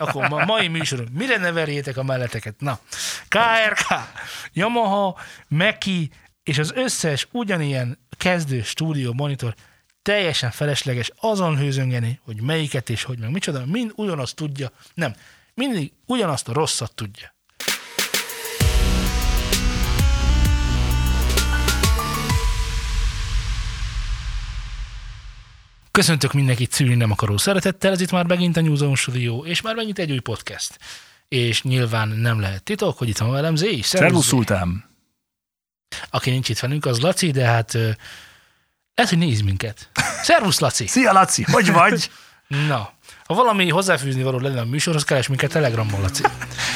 Akkor ma, mai műsorunk, mire ne verjétek a melleteket? Na, KRK, Yamaha, Meki és az összes ugyanilyen kezdő stúdió monitor teljesen felesleges azon hőzöngeni, hogy melyiket és hogy meg micsoda, mind ugyanazt tudja, nem, mindig ugyanazt a rosszat tudja. Köszöntök mindenkit szülni nem akaró szeretettel, ez itt már megint a New Zone Studio, és már megint egy új podcast. És nyilván nem lehet titok, hogy itt van velem Zé is. Szervusz, Szultán! Aki nincs itt velünk, az Laci, de hát lehet, hogy néz minket. Szervusz, Laci! Szia, Laci! Hogy vagy? Na, ha valami hozzáfűzni való lenne a műsorhoz, keres minket Telegramon, Laci.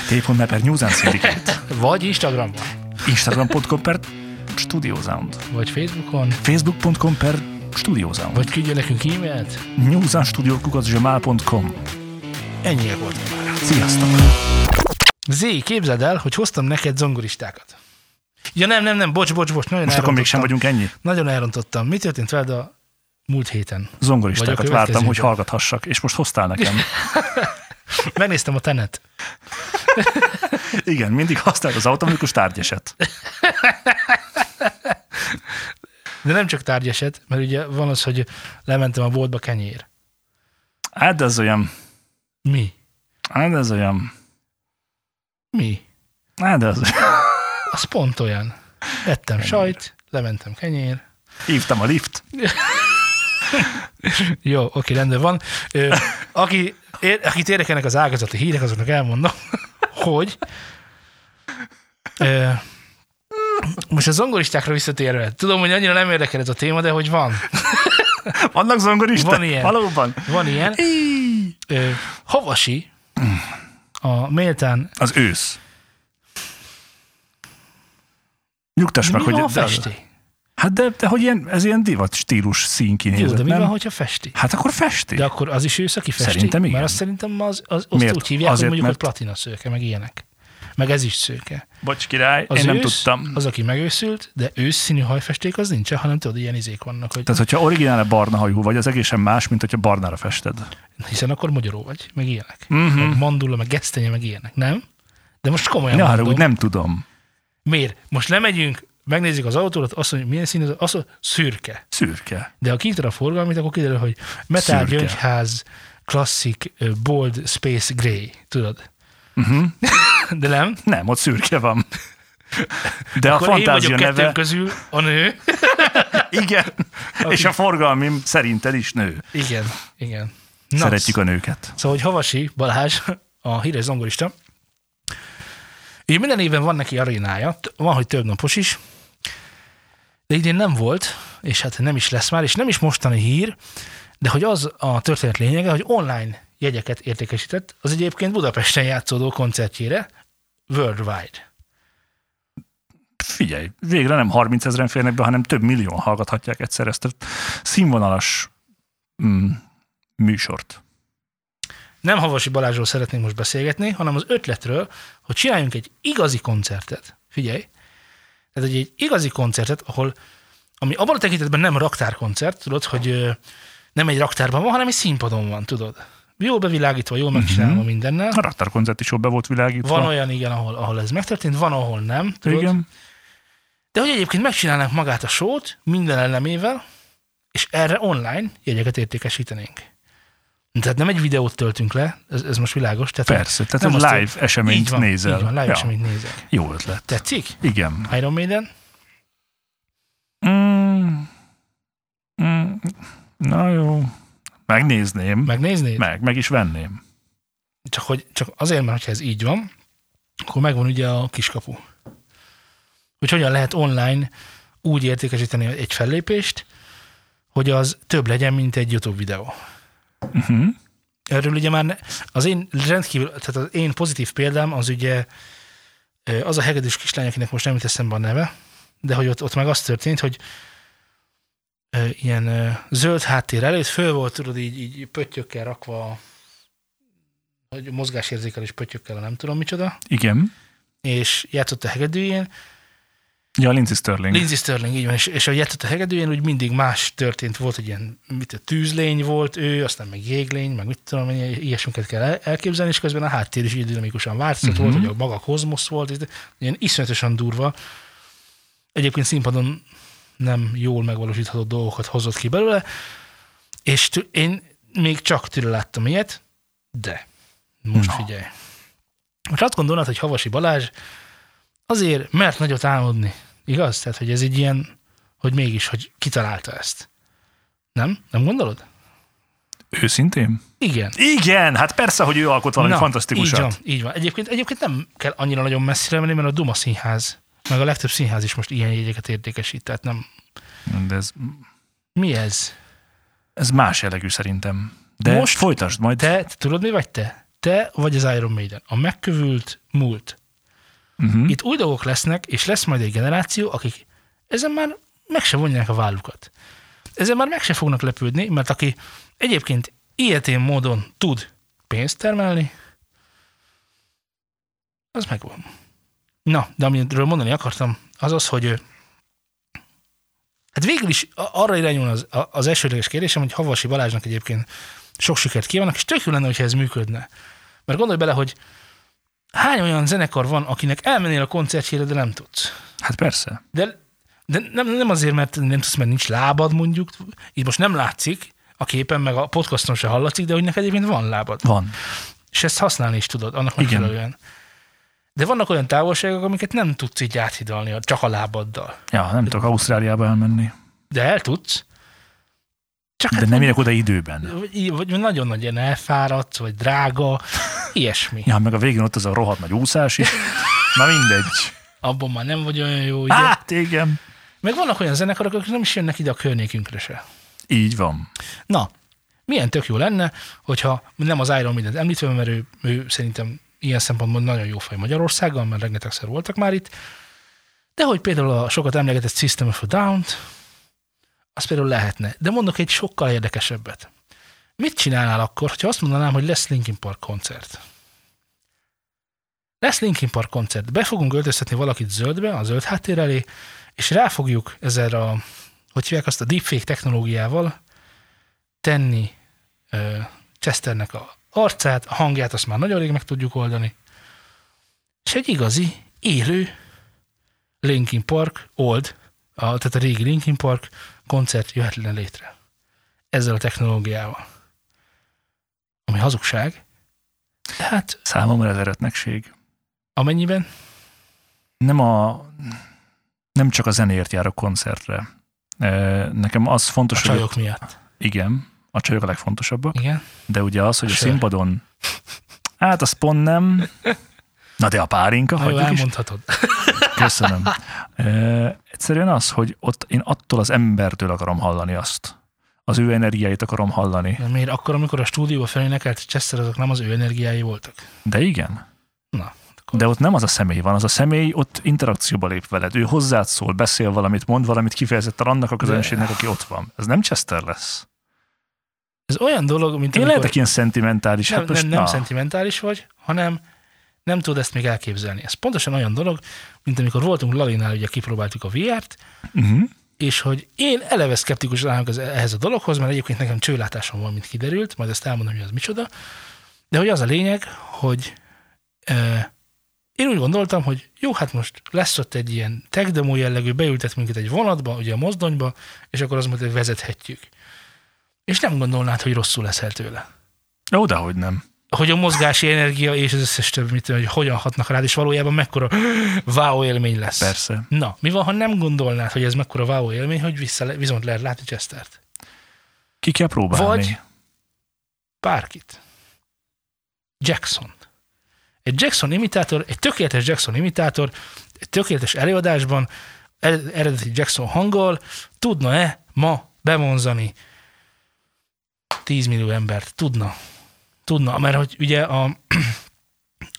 T.me per News and Syndicate. Vagy Instagramon, Instagram.com per Studio Sound. vagy Facebookon, Facebook.com per Sound. vagy küldje nekünk e-mailt. newsandstudio.com Ennyiek voltak már. Sziasztok! Zé, képzeld el, hogy hoztam neked zongoristákat. Ja nem, nem, nem, bocs, bocs, bocs, nagyon Most akkor mégsem vagyunk ennyi? Nagyon elrontottam. Mi történt veled a múlt héten? Zongoristákat vártam, hogy hallgathassak, és most hoztál nekem. Megnéztem a tenet. Igen, mindig használt az automatikus tárgyeset. De nem csak tárgyeset, mert ugye van az, hogy lementem a boltba kenyér. Hát ez olyan, Mi? hát ez olyan, Mi? hát ez Az pont olyan. Ettem sajt, lementem kenyér. Hívtam a lift. Jó, oké, rendben van. Ö, aki, ér, akit érdekelnek az ágazati hírek, azoknak elmondom, hogy ö, most a zongoristákra visszatérve, tudom, hogy annyira nem érdekel ez a téma, de hogy van. Vannak zongoristák? Van ilyen. Valóban? Van ilyen. Ö, Havasi, a méltán Az ősz. Nyugtass meg, mi hogy... van, de- festi? Hát de, de hogy ilyen, ez ilyen divat stílus szín Jó, de mi nem? van, hogyha festi? Hát akkor festi. De akkor az is ősz, aki festi? Szerintem igen. Mert azt szerintem az, az, azt Miért? úgy hívják, Azért, hogy mondjuk, mert- hogy platina szőke, meg ilyenek. Meg ez is szőke. Bocs király, Az én nem ősz, tudtam. Az, aki megőszült, de őszszínű hajfesték az nincsen, hanem tudod, ilyen izék vannak, hogy Tehát, hogyha originál barna hajú vagy, az egészen más, mint hogyha barnára fested. hiszen akkor magyaró vagy, meg ilyenek. Mhm. Meg mandula, meg gesztenye, meg ilyenek, nem? De most komolyan Ne mondom. úgy nem tudom. Miért? Most lemegyünk, megnézzük az autót, azt mondjuk, milyen szín, az, azt mondjuk, szürke. Szürke. De ha kinyitod a forgalmit, akkor kiderül, hogy Metal. Gyöngyház Classic ö, Bold Space Grey, tudod? Uh-huh. De nem? Nem, ott szürke van. De a Akkor én fantázia kettőnk neve... közül a nő. Igen. És a forgalmim szerinted is nő. Igen, igen. Na, Szeretjük a nőket. Szóval, hogy Havasi Balázs, a híres zongorista, így minden évben van neki arénája, van, hogy több napos is, de idén nem volt, és hát nem is lesz már, és nem is mostani hír, de hogy az a történet lényege, hogy online jegyeket értékesített az egyébként Budapesten játszódó koncertjére worldwide. Figyelj, végre nem 30 ezeren férnek be, hanem több millióan hallgathatják egyszer ezt a színvonalas mm, műsort. Nem Havasi Balázsról szeretnénk most beszélgetni, hanem az ötletről, hogy csináljunk egy igazi koncertet. Figyelj! Tehát egy, egy igazi koncertet, ahol, ami abban a tekintetben nem raktárkoncert, tudod, hogy nem egy raktárban van, hanem egy színpadon van, tudod. Jól bevilágítva, jól megcsinálva uh-huh. mindennel. A raktárkoncert is jól be volt világítva. Van olyan, igen, ahol, ahol ez megtörtént, van, ahol nem, tudod. Igen. De hogy egyébként megcsinálnánk magát a sót minden elemével, és erre online jegyeket értékesítenénk. Tehát nem egy videót töltünk le, ez, ez most világos. Tehát Persze, tehát nem azt, live hogy- eseményt így van, nézel. Így van, live Ja. eseményt nézek. Jó ötlet. Tetszik? Igen. Iron Maiden? Mm, mm, na jó. Megnézném. Meg, Megnéznéd? meg, meg is venném. Csak, hogy, csak azért, mert ha ez így van, akkor megvan ugye a kiskapu. Hogy hogyan lehet online úgy értékesíteni egy fellépést, hogy az több legyen, mint egy YouTube videó. Uh-huh. Erről ugye már ne, az én rendkívül, tehát az én pozitív példám az ugye az a hegedűs kislány, akinek most nem jut eszembe a neve, de hogy ott, ott meg az történt, hogy ilyen zöld háttér előtt föl volt, tudod, így, így pöttyökkel rakva, hogy mozgásérzékelés pöttyökkel, nem tudom micsoda, Igen. és játszott a hegedűjén, Ja, Lindsay Sterling. Lindsay Sterling, így van, és, és a Jettet a hegedűjén úgy mindig más történt, volt egy ilyen mit, a tűzlény volt ő, aztán meg jéglény, meg mit tudom, ilyesmiket kell el- elképzelni, és közben a háttér is így dinamikusan változott, uh-huh. volt, hogy a maga kozmosz volt, ilyen iszonyatosan durva. Egyébként színpadon nem jól megvalósítható dolgokat hozott ki belőle, és tü- én még csak tőle láttam ilyet, de most Na. figyelj. Most azt gondolod, hogy Havasi Balázs azért mert nagyot álmodni, igaz? Tehát, hogy ez egy ilyen, hogy mégis, hogy kitalálta ezt. Nem? Nem gondolod? Őszintén? Igen. Igen, hát persze, hogy ő alkot valami Na, fantasztikusat. Így van, így van. Egyébként, egyébként nem kell annyira nagyon messzire menni, mert a Duma színház, meg a legtöbb színház is most ilyen jegyeket értékesít, tehát nem. De ez, Mi ez? ez más jellegű szerintem. De Most- folytasd majd. Te, te tudod mi vagy te? Te vagy az Iron Maiden. A megkövült múlt. Uh-huh. Itt új dolgok lesznek, és lesz majd egy generáció, akik ezen már meg se vonják a vállukat. Ezen már meg se fognak lepődni, mert aki egyébként ilyetén módon tud pénzt termelni, az megvan. Na, de amiről mondani akartam, az az, hogy hát végül is arra irányul az, az elsődleges kérdésem, hogy Havasi Balázsnak egyébként sok sikert kívánok, és tök jó lenne, hogyha ez működne. Mert gondolj bele, hogy hány olyan zenekar van, akinek elmennél a koncertjére, de nem tudsz. Hát persze. De, de nem, nem azért, mert nem tudsz, mert nincs lábad mondjuk, így most nem látszik a képen, meg a podcaston se hallatszik, de hogy neked egyébként van lábad. Van. És ezt használni is tudod, annak Igen. De vannak olyan távolságok, amiket nem tudsz így áthidalni csak a lábaddal. Ja, nem tudok Ausztráliába elmenni. De el tudsz. Csak De hát nem érek oda időben. vagy, vagy nagyon nagy ilyen elfáradt, vagy drága, ilyesmi. Ja, meg a végén ott az a rohadt nagy úszás is. Na mindegy. Abban már nem vagy olyan jó, ugye? Hát igen. Meg vannak olyan zenekarok, akik nem is jönnek ide a környékünkre se. Így van. Na, milyen tök jó lenne, hogyha nem az Iron Maiden említve, mert ő, ő szerintem ilyen szempontból nagyon jó fej Magyarországgal, mert rengetegszer voltak már itt, de hogy például a sokat emlegetett System of a Down-t, az például lehetne. De mondok egy sokkal érdekesebbet. Mit csinálnál akkor, ha azt mondanám, hogy lesz Linkin Park koncert? Lesz Linkin Park koncert. Be fogunk öltöztetni valakit zöldbe, a zöld háttér elé, és rá fogjuk ezzel a, hogy hívják azt a deepfake technológiával tenni ö, Chesternek a arcát, a hangját azt már nagyon rég meg tudjuk oldani, és egy igazi, élő Linkin Park, old, a, tehát a régi Linkin Park koncert jöhetne létre. Ezzel a technológiával. Ami hazugság. De hát Számomra ez eretnekség. amennyiben, Nem a... Nem csak a zenéért jár a koncertre. Nekem az a fontos, hogy csajok miatt. igen, a csajok a legfontosabbak, Igen? de ugye az, hogy a Sör. színpadon, hát az pont nem, na de a párinka, jó, hagyjuk is. elmondhatod. Köszönöm. E, egyszerűen az, hogy ott én attól az embertől akarom hallani azt. Az ő energiáit akarom hallani. De miért akkor, amikor a stúdióba felénekelt Chester, azok nem az ő energiái voltak? De igen. Na, De ott nem az a személy van, az a személy ott interakcióba lép veled. Ő hozzád szól, beszél valamit, mond valamit kifejezetten annak a közönségnek, aki ott van. Ez nem Chester lesz. Ez olyan dolog, mint Én amikor- lehetek ilyen szentimentális. nem, hát most nem, nem na. szentimentális vagy, hanem nem tudod ezt még elképzelni. Ez pontosan olyan dolog, mint amikor voltunk Lalinál, ugye kipróbáltuk a VR-t, Uh-huh. és hogy én eleve szkeptikus állok ehhez a dologhoz, mert egyébként nekem csőlátásom van, mint kiderült, majd ezt elmondom, hogy az micsoda, de hogy az a lényeg, hogy e, én úgy gondoltam, hogy jó, hát most lesz ott egy ilyen tech demo jellegű, beültet minket egy vonatba, ugye a mozdonyba, és akkor az majd vezethetjük. És nem gondolnád, hogy rosszul leszel tőle. Ó, dehogy nem. hogy a mozgási energia és az összes többi, mit hogy hogyan hatnak rád, és valójában mekkora wow élmény lesz. Persze. Na, mi van, ha nem gondolnád, hogy ez mekkora wow élmény, hogy vissza, le- viszont lehet látni Chestert? Ki kell próbálni. Vagy- Bárkit. Jackson. Egy Jackson imitátor, egy tökéletes Jackson imitátor, egy tökéletes előadásban, ered- eredeti Jackson hanggal tudna-e ma bevonzani 10 millió embert? Tudna. Tudna, mert hogy ugye a,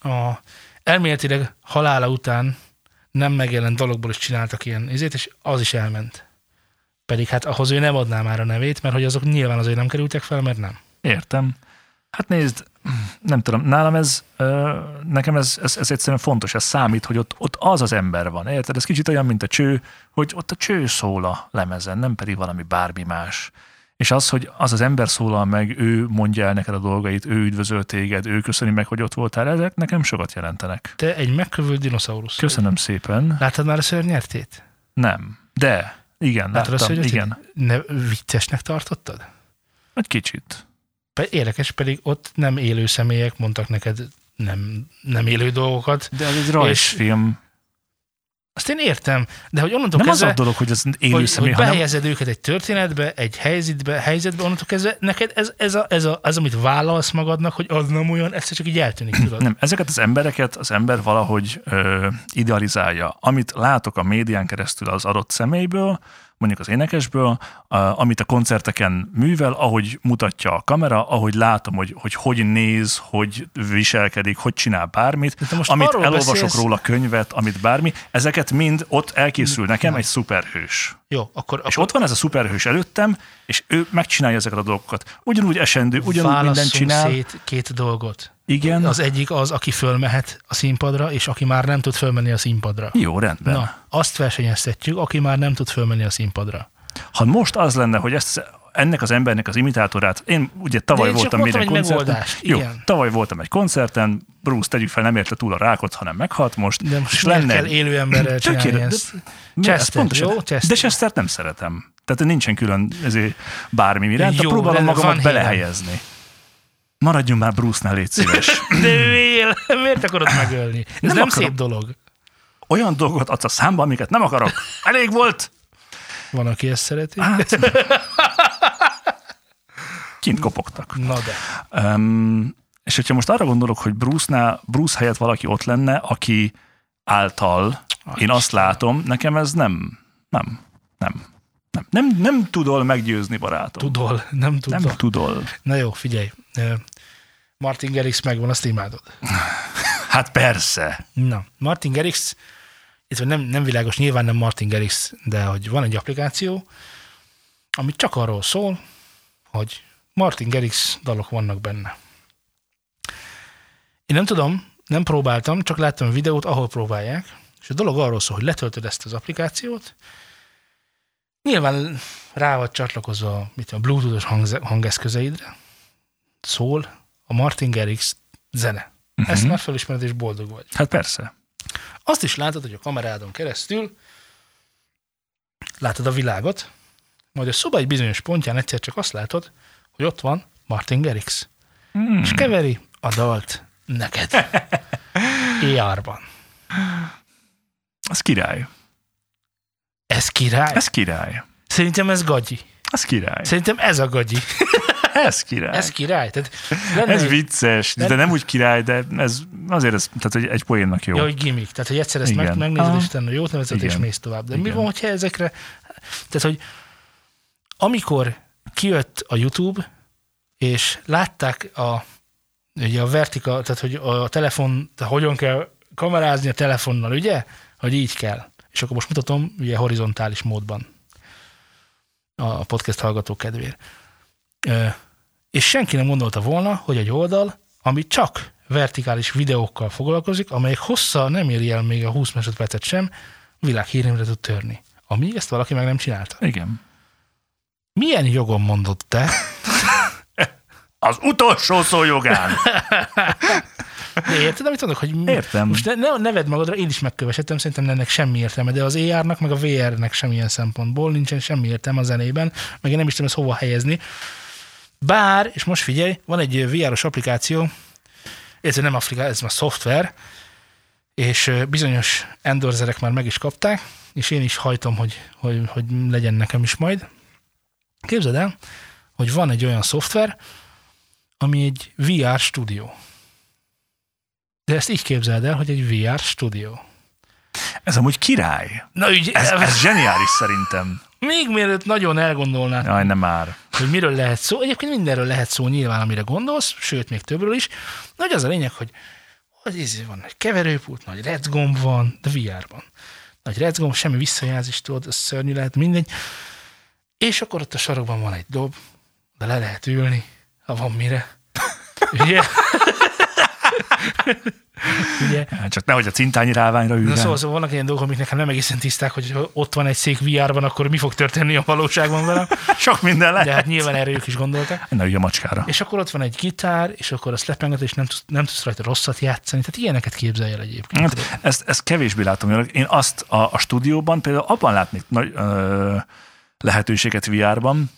a elméletileg halála után nem megjelent dologból is csináltak ilyen izét, és az is elment. Pedig hát ahhoz ő nem adná már a nevét, mert hogy azok nyilván azért nem kerültek fel, mert nem. Értem. Hát nézd, nem tudom, nálam ez, nekem ez, ez, ez egyszerűen fontos, ez számít, hogy ott, ott az az ember van, érted? Ez kicsit olyan, mint a cső, hogy ott a cső szól a lemezen, nem pedig valami bármi más. És az, hogy az az ember szólal meg, ő mondja el neked a dolgait, ő üdvözöl téged, ő köszöni meg, hogy ott voltál, ezek nekem sokat jelentenek. Te egy megkövült dinoszaurusz. Köszönöm szépen. Láttad már a szörnyertét? Nem. De, igen, Láttad a láttam, szörnyertét? igen. Ne, viccesnek tartottad? Egy kicsit. Érdekes, pedig ott nem élő személyek mondtak neked nem, nem élő dolgokat. De ez egy rajzfilm. Azt én értem, de hogy onnantól Nem az kezdve, a dolog, hogy ez élő hogy, személy, hogy hanem behelyezed őket egy történetbe, egy helyzetbe, helyzetbe, onnantól kezdve neked ez, ez, a, ez a, az, amit vállalsz magadnak, hogy az nem olyan, egyszer csak így eltűnik, tudod? Nem, ezeket az embereket az ember valahogy ö, idealizálja. Amit látok a médián keresztül az adott személyből, mondjuk az énekesből, amit a koncerteken művel, ahogy mutatja a kamera, ahogy látom, hogy hogy, hogy néz, hogy viselkedik, hogy csinál bármit, De most amit elolvasok beszélsz- róla könyvet, amit bármi, ezeket mind ott elkészül nekem egy szuperhős. Jó, akkor, És akkor ott van ez a szuperhős előttem, és ő megcsinálja ezeket a dolgokat. Ugyanúgy esendő, ugyanúgy válasszunk csinál. szét két dolgot. Igen. Az egyik az, aki fölmehet a színpadra, és aki már nem tud fölmenni a színpadra. Jó, rendben. Na, azt versenyeztetjük, aki már nem tud fölmenni a színpadra. Ha most az lenne, hogy ezt ennek az embernek az imitátorát, én ugye tavaly én voltam minden koncerten. Jó, igen. tavaly voltam egy koncerten, Bruce, tegyük fel, nem érte túl a rákot, hanem meghalt most. De most és lenne kell élő emberrel csinálni ezt? Chester, pontosan- jó? Chester. De Chester nem szeretem. Tehát nincsen külön ezért bármi iránt, próbálom magamat Van Halen. Maradjunk már Bruce-nál, légy szíves. De miért akarod megölni? Ez nem, nem szép dolog. Olyan dolgokat adsz a számba, amiket nem akarok. Elég volt. Van, aki ezt szereti. Hát, kint kopogtak. Na de. Um, és hogyha most arra gondolok, hogy Bruce-nál, Bruce helyett valaki ott lenne, aki által én azt látom, nekem ez nem, nem, nem, nem, nem, nem tudol meggyőzni, barátom. Tudol, nem tudod. Nem tudol. Na jó, figyelj. Martin Garrix megvan, azt imádod. Hát persze. Na, Martin Garrix, ez nem, nem világos, nyilván nem Martin Garrix, de hogy van egy applikáció, ami csak arról szól, hogy Martin Garrix dalok vannak benne. Én nem tudom, nem próbáltam, csak láttam a videót, ahol próbálják, és a dolog arról szól, hogy letöltöd ezt az applikációt, nyilván rá vagy csatlakozva mit tudom, bluetoothos hangeszközeidre, szól a Martin Garrix zene. Uh-huh. Ezt már felismered, és boldog vagy. Hát persze. Azt is látod, hogy a kamerádon keresztül látod a világot, majd a szoba egy bizonyos pontján egyszer csak azt látod, hogy ott van Martin Garrix. Hmm. És keveri a dalt neked. AR-ban. Ez király. Ez király? Ez király. Szerintem ez gagyi. Ez király. Szerintem ez a gagyi. Ez király. Ez király. Tehát lenne Ez vicces, de Nem- úgy király, de ez azért ez, tehát hogy egy poénnak jó. Ja, hogy gimmick. Tehát, hogy egyszer ezt Igen. meg, megnézed, Aha. és utána jót nevezed, és Igen. mész tovább. De mi Igen. van, hogyha ezekre... Tehát, hogy amikor kijött a YouTube, és látták a, ugye a vertika, tehát, hogy a telefon, tehát hogyan kell kamerázni a telefonnal, ugye? Hogy így kell. És akkor most mutatom, ugye horizontális módban a podcast hallgató kedvéért. És senki nem gondolta volna, hogy egy oldal, ami csak vertikális videókkal foglalkozik, amelyek hossza nem éri el még a 20 másodpercet sem, világhírnemre tud törni. Amíg ezt valaki meg nem csinálta. Igen. Milyen jogon mondod te? Az utolsó szó jogán. De érted, amit mondok? Hogy Értem. Most ne, ne neved magadra, én is megkövesedtem, szerintem ennek semmi értelme, de az AR-nak, meg a VR-nek semmilyen szempontból nincsen semmi értelme a zenében, meg én nem is tudom ezt hova helyezni. Bár, és most figyelj, van egy VR-os applikáció, ez nem Afrika, ez már szoftver, és bizonyos endorserek már meg is kapták, és én is hajtom, hogy, hogy, hogy legyen nekem is majd. Képzeld el, hogy van egy olyan szoftver, ami egy VR stúdió. De ezt így képzeld el, hogy egy VR stúdió. Ez amúgy király. Na ügy, Ez, ez zseniális szerintem. még mielőtt nagyon elgondolnád, Jaj, nem már. hogy miről lehet szó. Egyébként mindenről lehet szó nyilván, amire gondolsz, sőt, még többről is. Nagy az a lényeg, hogy hogy ez van egy keverőpult, nagy recgomb van, de VR-ban. Nagy recgomb, semmi visszajelzés, tudod, ez szörnyű lehet, mindegy. És akkor ott a sarokban van egy dob, de le lehet ülni, ha van mire. Ugye? Ugye? Hát Csak nehogy a cintányi ráványra Na üljen. szóval, szóval vannak ilyen dolgok, amik nekem nem egészen tiszták, hogy ha ott van egy szék VR-ban, akkor mi fog történni a valóságban velem. Sok minden lehet. De hát nyilván erre ők is gondoltak. Ne ülj a macskára. És akkor ott van egy gitár, és akkor azt lepenget, és nem tudsz, nem tudsz rajta rosszat játszani. Tehát ilyeneket képzelj el egyébként. Hát, ezt, ezt kevésbé látom. Én azt a, a stúdióban például abban látnék nagy ö, lehetőséget VR-ban,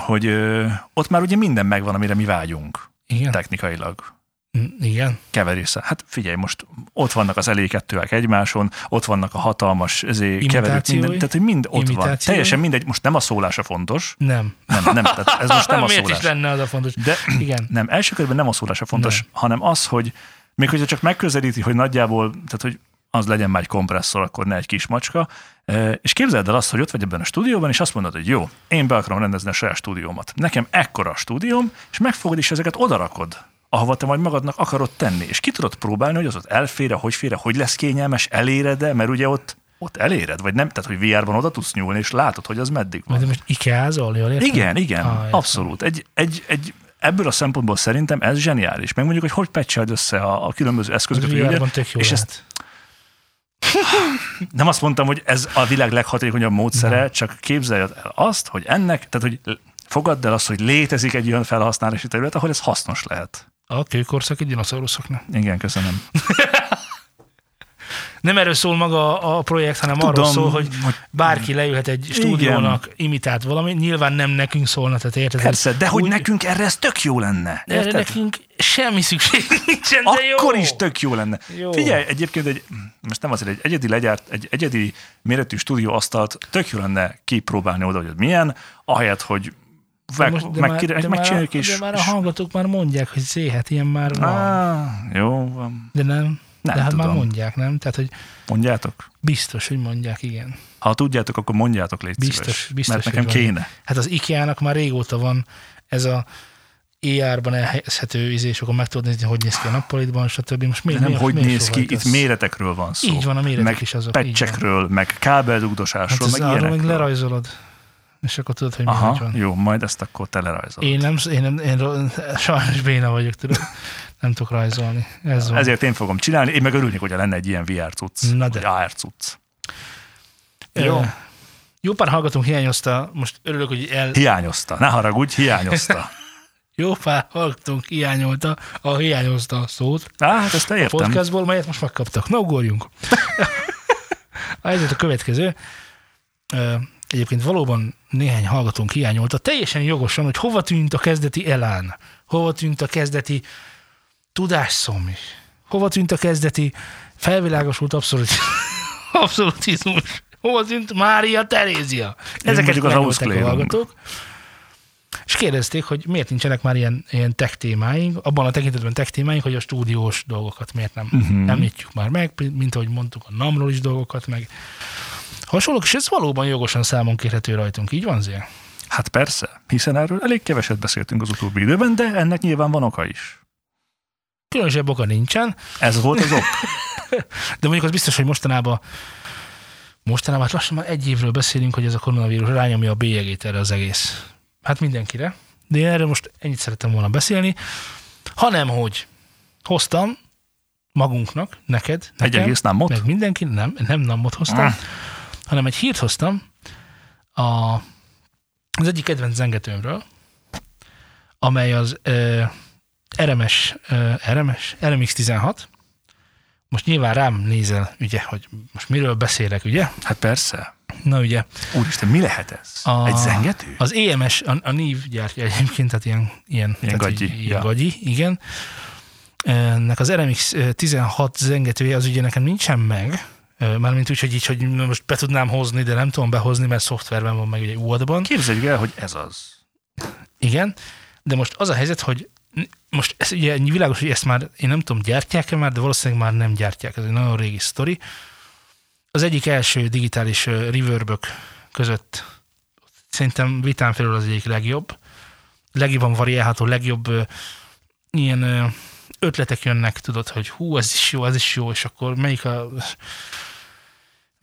hogy ö, ott már ugye minden megvan, amire mi vágyunk Igen? technikailag. Mm, Igen. keverésze. Hát figyelj, most ott vannak az elékettőek egymáson, ott vannak a hatalmas keverők, minden, tehát hogy mind ott van. Teljesen mindegy, most nem a szólása fontos, Nem. nem, nem, tehát ez most nem a Miért szólás. is lenne az a fontos? De Igen. nem, első körben nem a szólása fontos, Nem. hanem az, hogy még hogyha csak megközelíti, hogy nagyjából, tehát hogy az legyen már egy kompresszor, akkor ne egy kis macska, E, és képzeld el azt, hogy ott vagy ebben a stúdióban, és azt mondod, hogy jó, én be akarom rendezni a saját stúdiómat. Nekem ekkora a stúdióm, és megfogod, és ezeket odarakod ahova te majd magadnak akarod tenni. És ki tudod próbálni, hogy az ott elfére, hogy fére, hogy lesz kényelmes, eléred-e, mert ugye ott, ott eléred, vagy nem, tehát hogy VR-ban oda tudsz nyúlni, és látod, hogy az meddig van. De most Ikeázol, jól értem? Igen, igen, Ah, értem. abszolút. Egy, egy, egy, ebből a szempontból szerintem ez zseniális. Meg mondjuk, hogy hogy patcheld össze a, a különböző Az eszközöket. VR-ban ugye- tök jó és lehet. ezt nem azt mondtam, hogy ez a világ leghatékonyabb módszere, Nem. csak képzelj el azt, hogy ennek, tehát hogy fogadd el azt, hogy létezik egy olyan felhasználási terület, ahol ez hasznos lehet. A kőkorszaki dinoszauruszoknak. Igen, köszönöm. Nem erről szól maga a projekt, hanem Tudom, arról szól, hogy hogy bárki leülhet egy stúdiónak, imitált valami, nyilván nem nekünk szólna, tehát érted? persze, de hogy Úgy- nekünk erre ez tök jó lenne. Erre Érted? nekünk semmi szükség nincsen, de jó. Akkor is tök jó lenne. Jó. Figyelj, egyébként egy, most nem azért, egy egyedi legyárt, egy egyedi méretű stúdióasztalt tök jó lenne kipróbálni oda, hogy milyen, ahelyett, hogy meg, most- de meg, már- meg, de már a- megcsináljuk és... De már a hallgatók már mondják, hogy zé, hát ilyen már van. á, jó, van. De nem. Nem de hát már tudom. mondják, nem? Tehát, hogy mondjátok. biztos, hogy mondják, igen. Ha tudjátok, akkor mondjátok, légy Biztos, szíves, biztos, mert nekem van. kéne. Hát az IKEA-nak már régóta van ez a ER-ban elhelyezhető izé, és akkor meg tudod nézni, hogy néz ki a nappalitban, stb. Most miért, De nem miért, hogy miért néz ki, itt méretekről van szó. Így van, a méretek meg is azok. Patchekről, meg kábeldugdosásról, Hát ez meg arról meg ilyenekről. lerajzolod, és akkor tudod, hogy mi Aha, van. jó, majd ezt akkor te lerajzolod. Én nem, én, nem, én sajnos béna vagyok, tudod. Nem tudok rajzolni. Ez van. Ezért én fogom csinálni, én meg örülnék, hogyha lenne egy ilyen VR cucc, Na de. AR cucc. Jó. Jó pár hallgatónk hiányozta, most örülök, hogy el, Hiányozta, ne haragudj, hiányozta. jó pár hallgatónk hiányolta, a hiányozta a szót Á, hát ezt te a értem. podcastból, melyet most megkaptak. Na, ugorjunk. a helyzet a következő. Egyébként valóban néhány hallgatónk hiányolta, teljesen jogosan, hogy hova tűnt a kezdeti elán, hova tűnt a kezdeti tudásszom is, hova tűnt a kezdeti felvilágosult abszolút, abszolutizmus, hova tűnt Mária Terézia. Ezeket az a hallgatók. És kérdezték, hogy miért nincsenek már ilyen, ilyen tech témáink, abban a tekintetben tech témáink, hogy a stúdiós dolgokat miért nem uh-huh. említjük már meg, mint ahogy mondtuk a NAM-ról is dolgokat, meg hasonlók, és ez valóban jogosan számon kérhető rajtunk. Így van, Zél? Hát persze, hiszen erről elég keveset beszéltünk az utóbbi időben, de ennek nyilván van oka is. Különösebb oka nincsen, Ez volt az ok. de mondjuk az biztos, hogy mostanában mostanában hát lassan már egy évről beszélünk, hogy ez a koronavírus rányomja a bélyegét erre az egész. Hát mindenkire. De én erről most ennyit szerettem volna beszélni, hanem hogy hoztam magunknak, neked, Egy nekem, egész námot? meg mindenki, nem, nem namot hoztam, Ah. Hanem egy hírt hoztam a, az egyik kedvenc zengetőmről, amely az ö, RMS, ö, RMS, RMX16. Most nyilván rám nézel, ugye, hogy most miről beszélek, ugye? Hát persze. Na ugye, Úristen, mi lehet ez? A- Egy zengető? az EMS, a, a NIV gyártja egyébként, tehát ilyen, ilyen, tehát gagyi, így- ilyen ja. gagyi, igen. Ennek az RMX 16 zengetője az ugye nekem nincsen meg, mármint úgy, hogy így, hogy most be tudnám hozni, de nem tudom behozni, mert szoftverben van meg ugye UAD-ban. Képzeljük el, hogy ez az. Igen, de most az a helyzet, hogy most ez ugye világos, hogy ezt már én nem tudom, gyártják-e már, de valószínűleg már nem gyártják. Ez egy nagyon régi sztori. Az egyik első digitális reverbök között szerintem vitán felül az egyik legjobb. Legjobban variálható, legjobb ö, ilyen ö, ötletek jönnek, tudod, hogy hú, ez is jó, ez is jó, és akkor melyik a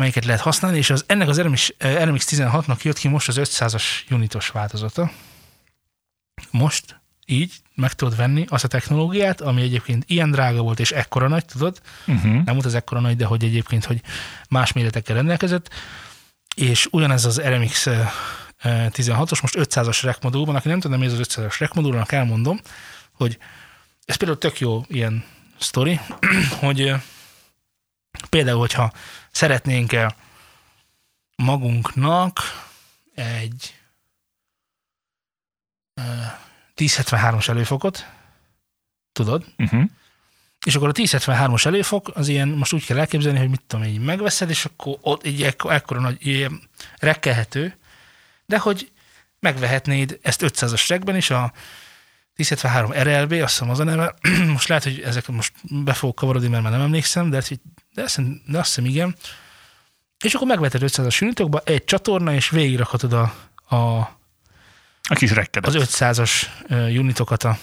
melyiket lehet használni, és az, ennek az RMX, eh, RMX 16-nak jött ki most az 500-as unitos változata. Most így meg tudod venni azt a technológiát, ami egyébként ilyen drága volt, és ekkora nagy, tudod? Uh-huh. Nem volt az ekkora nagy, de hogy egyébként, hogy más méretekkel rendelkezett, és ugyanez az RMX eh, eh, 16-os, most 500-as rek modulban, aki nem tudja, mi ez az 500-as rek modulnak elmondom, hogy ez például tök jó ilyen sztori, hogy eh, például, hogyha szeretnénk eh, magunknak egy eh, 1073-as előfokot, tudod, Uh-huh. és akkor a 1073-as előfok az ilyen, most úgy kell elképzelni, hogy mit tudom, így megveszed, és akkor ott egy ekko- ekkora nagy, ilyen rekkelhető, de hogy megvehetnéd ezt 500-as rekben is, a 1073 RLB, azt hiszem az a neve, most lehet, hogy ezek most be fogok kavarodni, mert már nem emlékszem, de, de, azt, hiszem- de azt hiszem igen. És akkor megveheted 500-as unitokba egy csatorna, és végigrakhatod a, a, A kis rekkedet. az 500-as ö, unitokat a,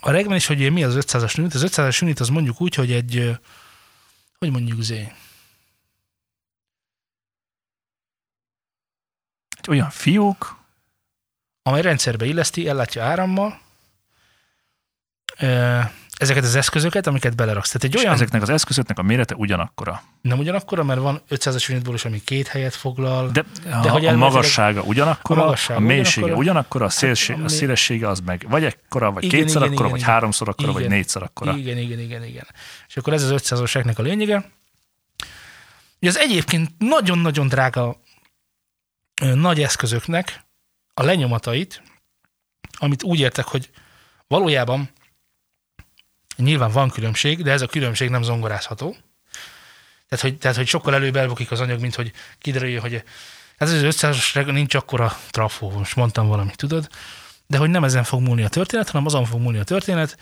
a regben is, hogy mi az 500-as unit. Az 500-as unit az mondjuk úgy, hogy egy, hogy mondjuk zé, Egy olyan fiúk, amely rendszerbe illeszti, ellátja árammal ezeket az eszközöket, amiket beleraksz. Tehát egy és olyan, ezeknek az eszközöknek a mérete ugyanakkora. nem ugyanakkora, mert van 500-as unitból is, ami két helyet foglal. De, De a, hogy a magassága ugyanakkora, A a, magassága a mélysége ugyanakkora. ugyanakkora, a, szélség, Hát, a ami- szélessége az meg vagy ekkora, vagy Igen, kétszer igen, akkora, igen, vagy igen. háromszor akkora, vagy Igen. négyszer akkora. Igen, igen, igen, igen. És akkor ez az 500-as reknek a lényege. Ugye az egyébként nagyon-nagyon drága nagy eszközöknek a lenyomatait, amit úgy értek, hogy valójában nyilván van különbség, de ez a különbség nem zongorázható. Tehát, hogy, tehát, hogy sokkal előbb elbukik az anyag, mint hogy kiderüljön, hogy ez az 500-as reg nincs akkora trafó, most mondtam valamit, tudod? De hogy nem ezen fog múlni a történet, hanem azon fog múlni a történet,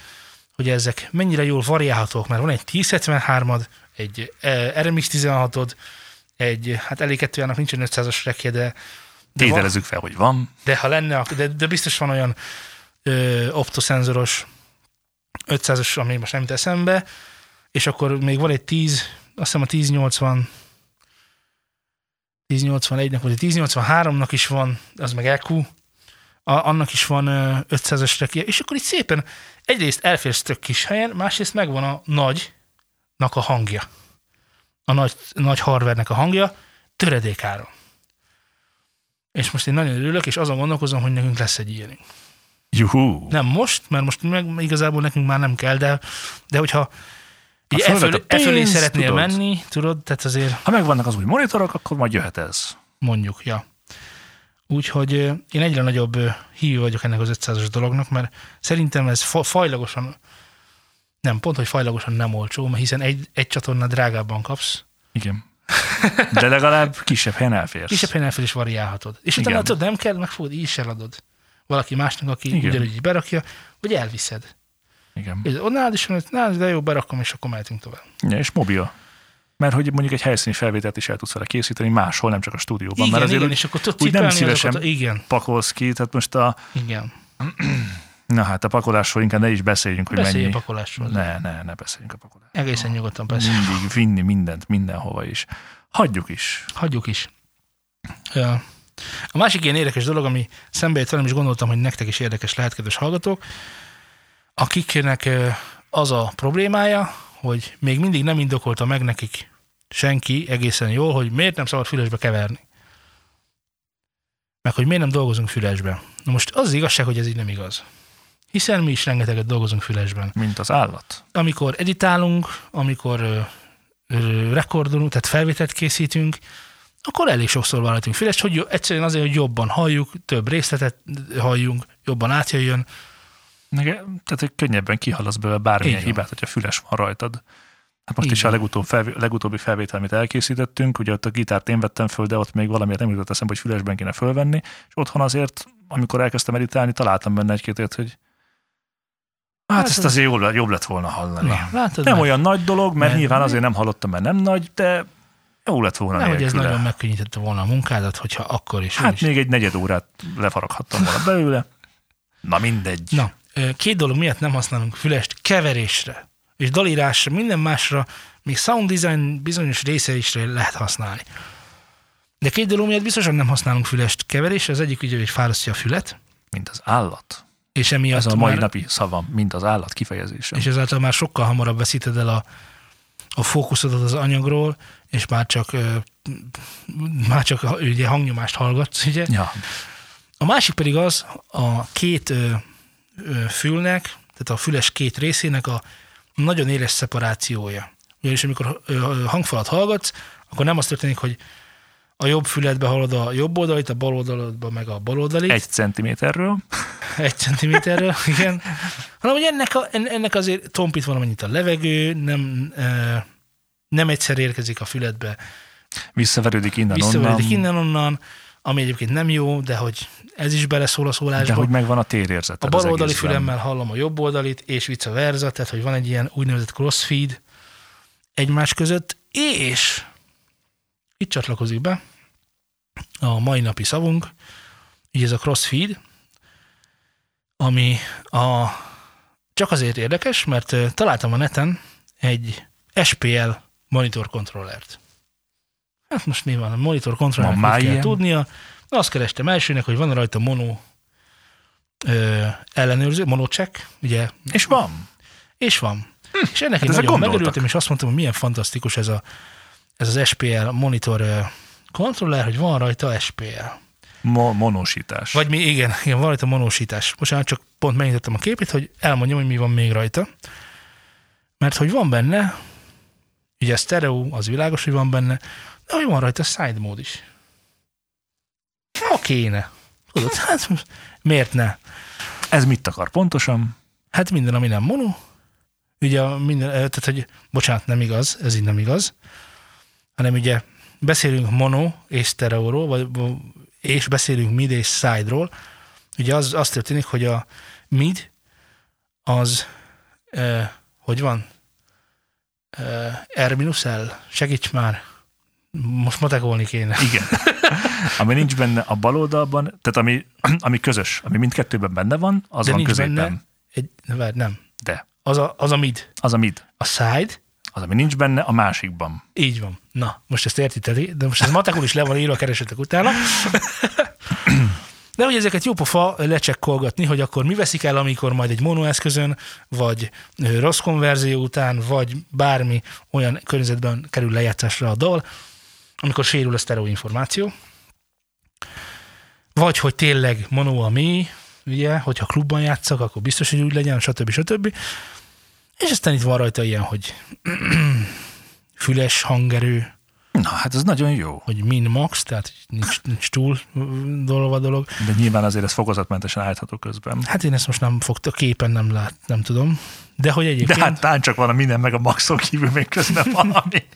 hogy ezek mennyire jól variálhatók, mert van egy 1073-ad, egy eh, RMX 16-od, egy, hát elég kettőjának nincsen 500-as rekje, de, de, Tételezzük fel, hogy van. de ha lenne, de, de biztos van olyan ö, optoszenzoros 500-as, ami most nem eszembe, és akkor még van egy 10, azt hiszem a 1080 1081-nek, vagy a 1083-nak is van, az meg EQ, a, annak is van ö, 500-as rekje, és akkor itt szépen egyrészt elférsz tök kis helyen, másrészt megvan a nagynak a hangja. A nagy, nagy hardvernek a hangja, töredékáron. És most én nagyon örülök, és azon gondolkozom, hogy nekünk lesz egy ilyenünk. Juhú. Nem most, mert most meg igazából nekünk már nem kell, de, de hogyha így e e fölé szeretnél tudod. menni, tudod, tehát azért Ha megvannak az új monitorok, akkor majd jöhet ez. mondjuk, ja. Úgyhogy én egyre nagyobb hívő vagyok ennek az 500-as dolognak, mert szerintem ez fa- fajlagosan, nem, pont, hogy fajlagosan nem olcsó, mert hiszen egy, egy csatorna drágábban kapsz, Igen. De legalább kisebb helyen elférsz. kisebb helyen fel is variálhatod. És utána Igen. tudod, nem kell, meg fogod, így is eladod. Valaki másnak, aki Igen. ugyanúgy berakja, vagy elviszed. Igen. És nálad is van, hogy nálad, de jó, berakom, és akkor mehetünk tovább. Ja, és mobil. Mert hogy mondjuk egy helyszíni felvételt is el tudsz vele készíteni máshol, nem csak a stúdióban. Igen, mert azért igen, és akkor tudsz úgy nem szívesen- azokat. Igen, pakolsz ki, tehát most a, igen. na hát a pakolásról inkább ne is beszéljünk, hogy Beszélj a mennyi. pakolásról. Ne, ne, ne beszéljünk a pakolásról. Egészen nyugodtan persze. Mindig vinni mindent, mindenhova is. Hagyjuk is. Hagyjuk is. Ö, A másik ilyen érdekes dolog, ami szembe jött velem, és gondoltam, hogy nektek is érdekes lehet, kedves hallgatók, akiknek az a problémája, hogy még mindig nem indokolta meg nekik senki egészen jól, hogy miért nem szabad fülesbe keverni. Meg hogy miért nem dolgozunk fülesbe. Na most az, az igazság, hogy ez így nem igaz. Hiszen mi is rengeteget dolgozunk fülesben. Mint az állat. amikor editálunk, amikor rekordolunk, tehát felvételt készítünk, akkor elég sokszor vállaltunk fülest, hogy jo- egyszerűen azért, hogy jobban halljuk, több részletet halljunk, jobban átjöjjön. Nege, tehát, hogy könnyebben kihallasz belőle bármilyen van. hibát, hogyha füles van rajtad. Hát most Így is a van. legutóbb felvé, legutóbbi felvétel, amit elkészítettünk, ugye ott a gitárt én vettem föl, de ott még valamiért nem jutott eszembe, hogy fülesben kéne fölvenni, és otthon azért, amikor elkezdtem editálni, találtam benne egy-két hogy hát, Hát ezt ez- azért jobb, jobb lett volna hallani. Na, látod nem már? olyan nagy dolog, mert Nem. nyilván azért nem hallottam, mert nem nagy, de jó lett volna Nem, hogy ez nagyon megkönnyítette volna a munkádat, hogyha akkor is. Hát úgyis. még egy negyed órát lefaraghattam volna belőle. Na mindegy. Na, két dolog miatt nem használunk fülest keverésre, és dalírásra, minden másra, még sound design bizonyos részeisre lehet használni. De két dolog miatt biztosan nem használunk fülest keverésre, az egyik ugye, hogy fárasztja a fület, Mint az állat. És emiatt Ez a mai már, napi szavam, mint az állat kifejezése. és ezáltal már sokkal hamarabb veszíted el a, a fókuszodat az anyagról, és már csak, már csak ugye hangnyomást hallgatsz, ugye? Ja, A másik pedig az, a két fülnek, tehát a füles két részének a nagyon éles szeparációja. Ugyanis amikor hangfalat hallgatsz, akkor nem az történik, hogy a jobb füledbe hallod a jobb oldalit, a bal oldaladba meg a bal oldalit, egy centiméterről. egy centiméterről, igen, hanem hogy ennek, a, en- ennek azért tompít valamennyit a levegő, nem, nem egyszer érkezik a füledbe, Visszaverődik innen visszaveredik onnan. innen-onnan, ami egyébként nem jó, de hogy ez is beleszól a szólásba. De hogy megvan a térérzet. A bal oldali fülemmel hallom a jobb oldalit, és vice versa, tehát hogy van egy ilyen úgynevezett crossfeed egymás között, és itt csatlakozik be a mai napi szavunk, így ez a crossfeed, ami a, csak azért érdekes, mert találtam a neten egy SPL monitor kontrollert. Hát most a monitor Van kontrollernek már mit kell ilyen? tudnia. Azt kerestem elsőnek, hogy van rajta mono ö, ellenőrző, monocheck, ugye, És van. és van. És ennek én ezek nagyon megörültem, és azt mondtam, hogy milyen fantasztikus ez, a, ez az SPL monitor ö, kontroller, hogy van rajta SPL. Mo- monosítás. Vagy mi, igen, igen, van rajta monósítás. Most csak pont megnyitottam a képét, hogy elmondjam, hogy mi van még rajta. Mert hogy van benne, ugye stereo, az világos, hogy van benne, de hogy van rajta side mód is. Ha kéne. Tudod, hát miért ne? Ez mit akar pontosan? Hát minden, ami nem mono, ugye a minden, eh, tehát hogy, bocsánat, nem igaz, ez így nem igaz, hanem ugye beszélünk mono és stereóról, vagy, és beszélünk mid és side-ról, ugye az, az történik, hogy a mid az, eh, hogy van? Eh, R-L, segíts már, most matekolni kéne. Igen. ami nincs benne a bal oldalban, tehát ami, ami közös, ami mindkettőben benne van, az De van nincs középen. benne egy, várj, nem, De az a, az a mid. az a mid. A side, Az, ami nincs benne, a másikban. Így van. Na, most ezt értitek, de most ez matekul is le van írva, keresetek utána. De hogy ezeket jó pofa lecsekkolgatni, hogy akkor mi veszik el, amikor majd egy monoeszközön, vagy rossz konverzió után, vagy bármi olyan környezetben kerül lejátszásra a dal, amikor sérül a sztereó információ. Vagy hogy tényleg mono a mi, ugye, hogyha klubban játszak, akkor biztos, hogy úgy legyen, stb. stb. És aztán itt van rajta ilyen, hogy füles hangerő, Na, hát ez nagyon jó. hogy min max, tehát nincs, nincs túl dolva a dolog. De nyilván azért ez fokozatmentesen állítható közben. Hát én ezt most nem fogta, képen nem lát, nem tudom. De hogy De egyébként hát tán csak van a minden meg a maxon kívül még közben valami.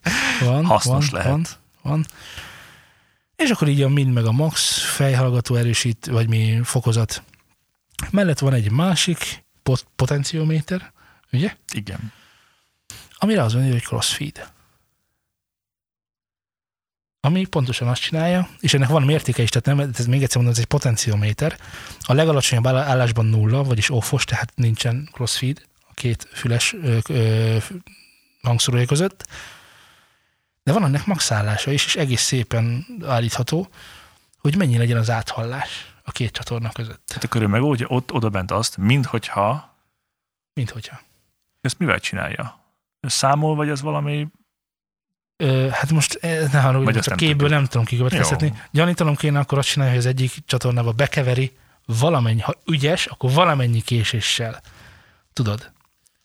van, hasznos van, lehet. Van, van. És akkor így a min meg a max fejhallgató erősít, vagy mi fokozat. Mellett van egy másik pot- potenciométer, ugye? Igen. Amire az van, hogy crossfeed. Ami pontosan azt csinálja, és ennek van mértéke is, tehát nem, ez még egyszer mondom, ez egy potenciométer. A legalacsonyabb áll- állásban nulla, vagyis offos, tehát nincsen crossfeed a két füles ö, ö, hangszórója között. De van ennek max állása is, és egész szépen állítható, hogy mennyi legyen az áthallás a két csatorna között. Tehát akkor ő megoldja ott oda bent azt, minthogyha Mint hogyha. ezt mivel csinálja? Számol, vagy ez valami... Ö, hát most eh, ne haragudj, nem képből tudjuk. nem tudom kikövetkeztetni. Gyanítanom kéne akkor azt csinálni, hogy az egyik csatornába bekeveri valamennyi, ha ügyes, akkor valamennyi késéssel. Tudod?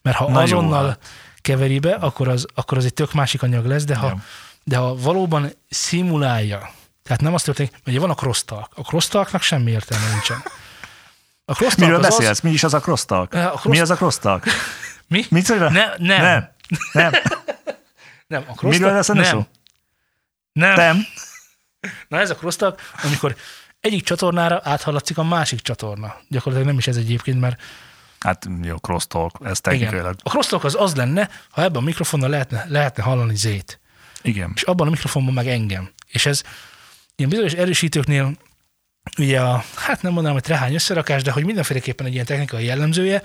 Mert ha Na jó, azonnal hát. keveri be, akkor az, akkor az egy tök másik anyag lesz, de ha, de ha valóban szimulálja, tehát nem azt történik, ugye van a crosstalk. A crosstalknak semmi értelme nincsen. A crosstalk Miről az beszélsz? Mi is az a crosstalk? A cross- Mi az a crosstalk? Mi? Mit? Ne, nem. Nem. Nem. Nem, a crosstalk, Miről lesz nem. szó? Nem. Nem. Na ez a crosstalk, amikor egyik csatornára áthallatszik a másik csatorna. Gyakorlatilag nem is ez egyébként, mert Hát jó, crosstalk, ez igen. technikailag. A crosstalk az az lenne, ha ebben a mikrofonnal lehetne, lehetne hallani zét, Igen. és abban a mikrofonban meg engem. És ez ilyen bizonyos erősítőknél ugye a, hát nem mondanám, hogy trehány összerakás, de hogy mindenféleképpen egy ilyen technikai jellemzője,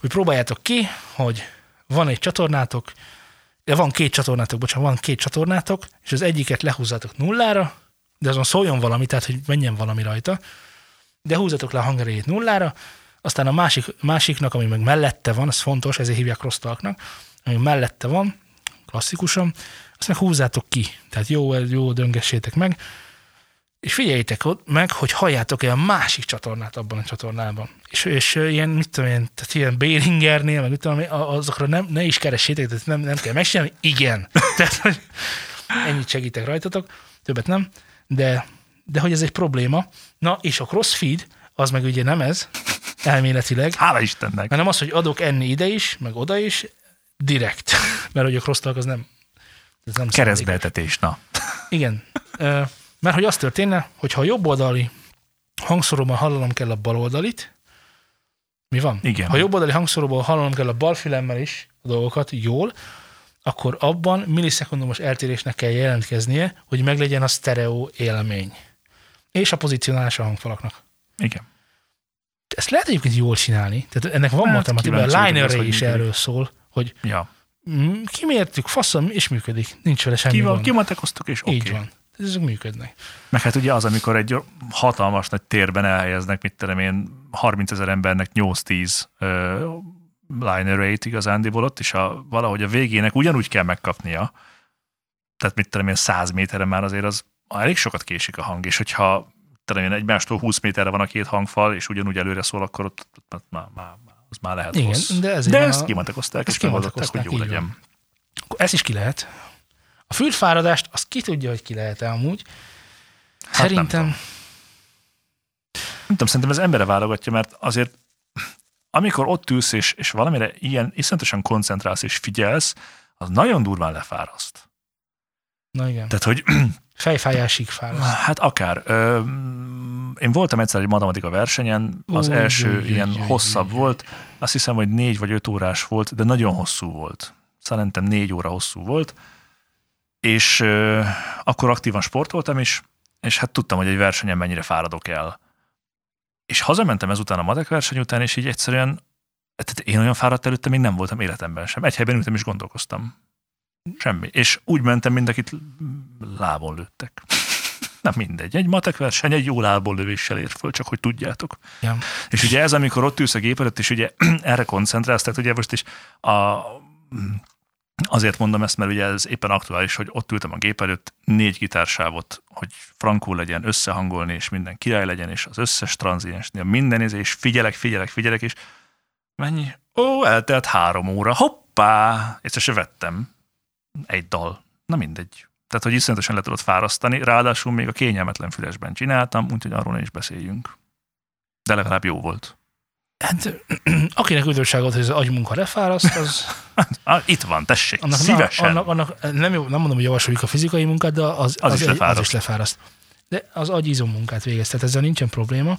hogy próbáljátok ki, hogy van egy csatornátok, de van két csatornátok, bocsánat, van két csatornátok, és az egyiket lehúzzátok nullára, de azon szóljon valami, tehát hogy menjen valami rajta, de húzatok le a hangerejét nullára, aztán a másik, másiknak, ami meg mellette van, ez fontos, ezért hívják crosstalknak, ami mellette van, klasszikusan, azt meg húzzátok ki. Tehát jó, jó döngessétek meg, és figyeljétek ott meg, hogy halljátok-e a másik csatornát abban a csatornában. És, és ilyen, mit tudom én, tehát ilyen Béringernél, meg mit tudom én, azokra nem, ne is keressétek, tehát nem, nem kell megcsinálni, igen. tehát, hogy ennyit segítek rajtatok, többet nem, de, de hogy ez egy probléma. Na, és a crossfeed, az meg ugye nem ez, elméletileg. Hála Istennek. Hanem az, hogy adok enni ide is, meg oda is, direkt. Mert hogy a crosstalk az nem, ez nem Keresztbeetetés, na. Igen. Mert hogy az történne, hogy ha a jobb oldali hangszóróban hallanom kell a bal oldalit, mi van? Igen. Ha jobb oldali hangszóróban hallanom kell a bal fülemmel is a dolgokat jól, akkor abban millisekundumos eltérésnek kell jelentkeznie, hogy meglegyen a sztereó élmény. És a pozicionálás a hangfalaknak. Igen. Ezt lehet egyébként jól csinálni. Tehát ennek van hát, matematika, a Liner is erről szól, hogy ja. kimértük, faszom, és működik. Nincs vele semmi Ki Kimatekoztuk, és oké. Okay. Így van ezek működnek. Meg hát ugye az, amikor egy hatalmas nagy térben elhelyeznek, mit tudom én, 30 ezer embernek 8-10 uh, line rate igazándiból ott, és a, valahogy a végének ugyanúgy kell megkapnia, tehát mit tudom én, 100 méterre már azért az elég sokat késik a hang, és hogyha tudom én, egymástól 20 méterre van a két hangfal, és ugyanúgy előre szól, akkor ott, ott, ott már, már, az már lehet Igen, rossz. de, de ezt a... kimatekozták, és megoldották, hogy jó legyen. Van. Ez is ki lehet. A fülfáradást, azt ki tudja, hogy ki lehet amúgy. Hát szerintem... Nem tudom. nem tudom, szerintem ez embere válogatja, mert azért amikor ott ülsz, és, és valamire ilyen iszonyatosan koncentrálsz és figyelsz, az nagyon durván lefáraszt. Na igen. Tehát, hogy... Fejfájásig fáraszt. Hát akár. Ö, én voltam egyszer egy matematika versenyen, az Ú, első jú, ilyen jú, hosszabb jú, volt, azt hiszem, hogy négy vagy öt órás volt, de nagyon hosszú volt. Szerintem négy óra hosszú volt, és akkor aktívan sportoltam is, és hát tudtam, hogy egy versenyen mennyire fáradok el. És hazamentem ezután a matek verseny után, és így egyszerűen, tehát én olyan fáradt előtte még nem voltam életemben sem. Egy helyben ültem és gondolkoztam. Semmi. És úgy mentem, mint akit lábon lőttek. Nem mindegy. Egy matek verseny egy jó lábon lövéssel ér föl, csak hogy tudjátok. Ja. És ugye ez, amikor ott ülsz a gép előtt, és ugye erre koncentrálsz, tehát ugye most is a Azért mondom ezt, mert ugye ez éppen aktuális, hogy ott ültem a gép előtt, négy gitársávot, hogy frankul legyen, összehangolni, és minden király legyen, és az összes tranziensnél minden ez, és figyelek, figyelek, figyelek, és mennyi? Ó, eltelt három óra, hoppá! Egyszer se vettem egy dal. Na mindegy. Tehát, hogy iszonyatosan le tudod fárasztani, ráadásul még a kényelmetlen fülesben csináltam, úgyhogy arról is beszéljünk. De legalább jó volt. Hát, akinek üdvösságot, hogy az agymunka lefáraszt, az... Itt van, tessék, annak, szívesen. Na, annak, annak, nem, nem mondom, hogy javasoljuk a fizikai munkát, de az, az, az, is, egy, az is lefáraszt. De az agy munkát végez, tehát ezzel nincsen probléma.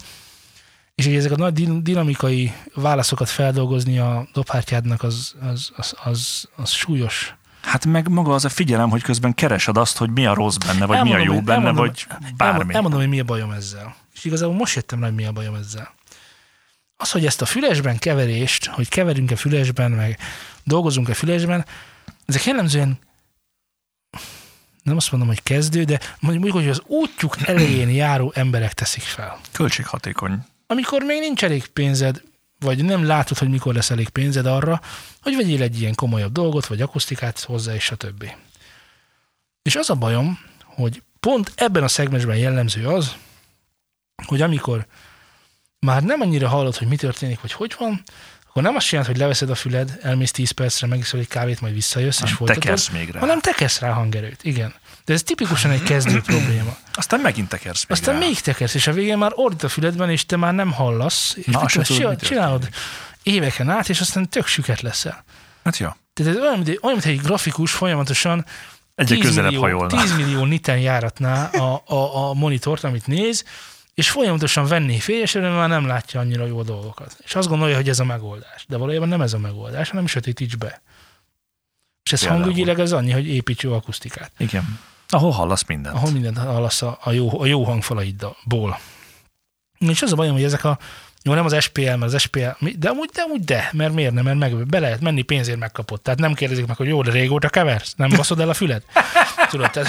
És ugye ezek a nagy dinamikai válaszokat feldolgozni a dobhártyádnak az, az, az, az, az súlyos. Hát meg maga az a figyelem, hogy közben keresed azt, hogy mi a rossz benne, vagy elmondom, mi a jó benne, elmondom, vagy bármi. Elmondom, hogy mi a bajom ezzel. És igazából most jöttem rá, hogy mi a bajom ezzel az, hogy ezt a fülesben keverést, hogy keverünk-e fülesben, meg dolgozunk-e fülesben, ezek jellemzően nem azt mondom, hogy kezdő, de mondjuk, hogy az útjuk elején járó emberek teszik fel. Költséghatékony. Amikor még nincs elég pénzed, vagy nem látod, hogy mikor lesz elég pénzed arra, hogy vegyél egy ilyen komolyabb dolgot, vagy akusztikát hozzá, és a többi. És az a bajom, hogy pont ebben a szegmensben jellemző az, hogy amikor már nem annyira hallod, hogy mi történik, vagy hogy van, akkor nem azt csinálod, hogy leveszed a füled, elmész 10 percre, megiszol egy kávét, majd visszajössz, nem, és folytatod. Tekersz még rá. Hanem tekersz rá hangerőt, igen. De ez tipikusan egy kezdő probléma. Aztán megint tekersz még Aztán rá. még tekersz, és a végén már ordít a füledben, és te már nem hallasz. És Na, tudod, csinálod éveken át, és aztán tök süket leszel. Hát jó. Tehát ez olyan, olyan, mint egy grafikus folyamatosan Egyre 10 millió, 10 millió niten járatná a, a, a monitort, amit néz, és folyamatosan venni fényesre, már nem látja annyira jó dolgokat. És azt gondolja, hogy ez a megoldás. De valójában nem ez a megoldás, hanem sötétíts be. És ez Például. hangügyileg ez annyi, hogy építs jó akusztikát. Igen. Ahol hallasz mindent. Ahol mindent hallasz a, a, jó, a jó hangfalaidból. És az a bajom, hogy ezek a jó, nem az SPL, mert az SPL, de amúgy, de amúgy de, mert miért nem, mert meg, be lehet menni, pénzért megkapott. Tehát nem kérdezik meg, hogy jó, de régóta keversz, nem baszod el a füled. Tudod, tehát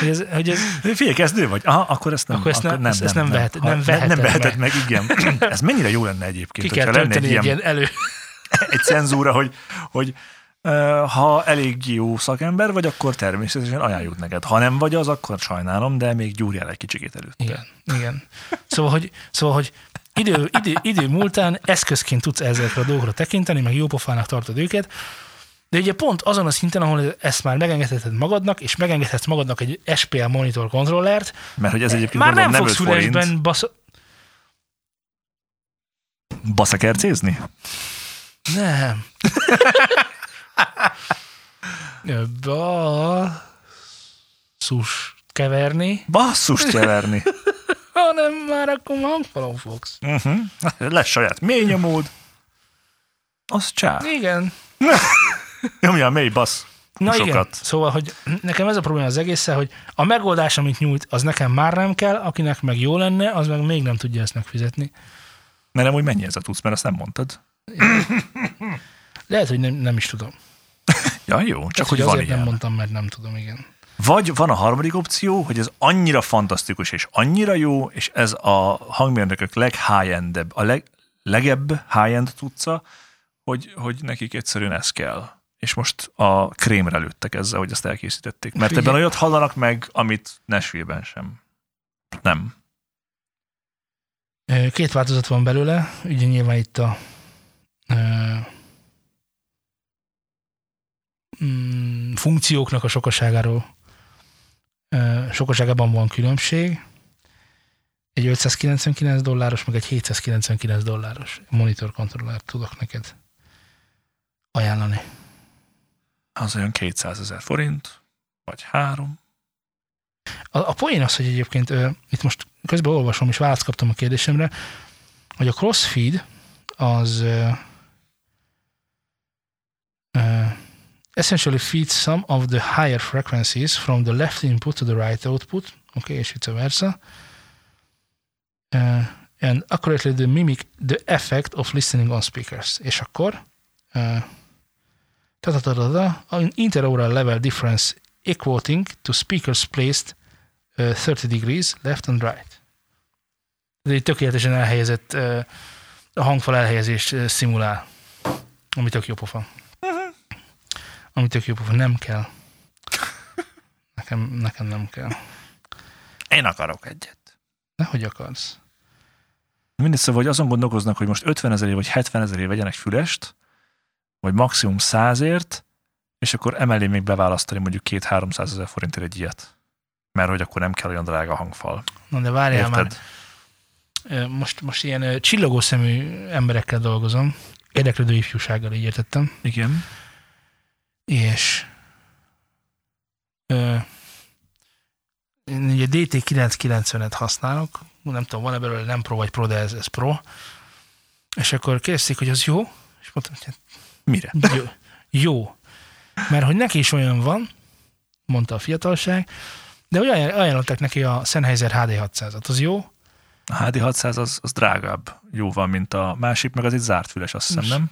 Hogy ez, hogy ez, Figyelj, kezdő vagy? Aha, akkor ezt nem, Akkor ezt nem- ezt- ezt nem vehet- Ha- nem veheted nem veheted meg. meg. igen. Ez mennyire jó lenne egyébként, ki kell hogyha lenne egy ilyen, ilyen elő. egy cenzúra, hogy, hogy ha elég jó szakember vagy, akkor természetesen ajánljuk neked. Ha nem vagy az, akkor sajnálom, de még gyúrjál egy kicsikét előtt. Igen, igen. Szóval, hogy, szóval, hogy idő, idő, idő múltán eszközként tudsz ezekre a dolgokra tekinteni, meg jópofának tartod őket, de ugye pont azon a szinten, ahol ezt már megengedheted magadnak, és megengedhetsz magadnak egy SPL monitor kontrollert, Mert hogy ez egyébként már nem gondolom fogsz 5 forint. fülesben basz... Baszakercézni? Nem. Ba... Szus keverni, Basszus keverni. hanem már akkor hangfalon fogsz. uh-huh. Lesz saját mély nyomód. Az csá. Igen, Nyomja a mély bassz. Na igen, Sokat. szóval, hogy nekem ez a probléma az egészen, hogy a megoldás, amit nyújt, az nekem már nem kell, akinek meg jó lenne, az meg még nem tudja ezt megfizetni. Mert nem úgy mennyi ez a tudsz, mert azt nem mondtad. Lehet, hogy nem, nem is tudom. Ja, jó, csak Csak hogy hogy van azért ilyen. nem mondtam, mert nem tudom, igen. Vagy van a harmadik opció, hogy ez annyira fantasztikus és annyira jó, és ez a hangmérnökök leg-high-endebb, a leg, legebb high-end tudca, hogy, hogy nekik egyszerűen ez kell. És most a krémre lőttek ezzel, hogy ezt elkészítették. Mert Figyelj. ebben olyat hallanak meg, amit Nashville-ben sem. Nem. Két változat van belőle, ugye nyilván itt a mm, funkcióknak a sokaságáról ö, sokaságában van különbség. Egy 599 dolláros, meg egy 799 dolláros monitor kontrollert tudok neked ajánlani. Az olyan 200 ezer forint, vagy három. A, a poén az, hogy egyébként itt most közben olvasom, és választ kaptam a kérdésemre, hogy a crossfeed az ö, ö, essentially feeds some of the higher frequencies from the left input to the right output, okay, és vice versa, uh, and accurately the mimic the effect of listening on speakers. És akkor uh, ta-ta-ta-ta-ta, an interaural level difference equating to speakers placed uh, 30 degrees left and right. Ez egy tökéletesen elhelyezett uh, a hangfal elhelyezést uh, szimulál, ami tök jó pofa. Ami tök jó pofa. Nem kell. Nekem, nekem nem kell. Én akarok egyet. Nehogy akarsz. Mindegy, szóval, hogy azon gondolkoznak, hogy most 50 ezerért vagy 70 ezerért vegyenek fülest, vagy maximum 100ért, és akkor emellé még beválasztani mondjuk 2-300 ezer forintért egy ilyet. Mert hogy akkor nem kell olyan drága hangfal. Na de várjál már. Érted? Ö, Most, most ilyen csillogó szemű emberekkel dolgozom. Érdeklődő ifjúsággal, így értettem. Igen. és ö, én ugye DT990-et használok, nem tudom, van-e belőle nem Pro vagy Pro, de ez, ez Pro, és akkor kérdezték, hogy az jó, és mondtam, hogy hát Mire? jó, jó, mert hogy neki is olyan van, mondta a fiatalság, de hogy ajánl- ajánlották neki a Sennheiser HD600-at, az jó? A HD600 az, az drágább jóval, mint a másik, meg az egy zárt füles, azt hiszem, Most- nem?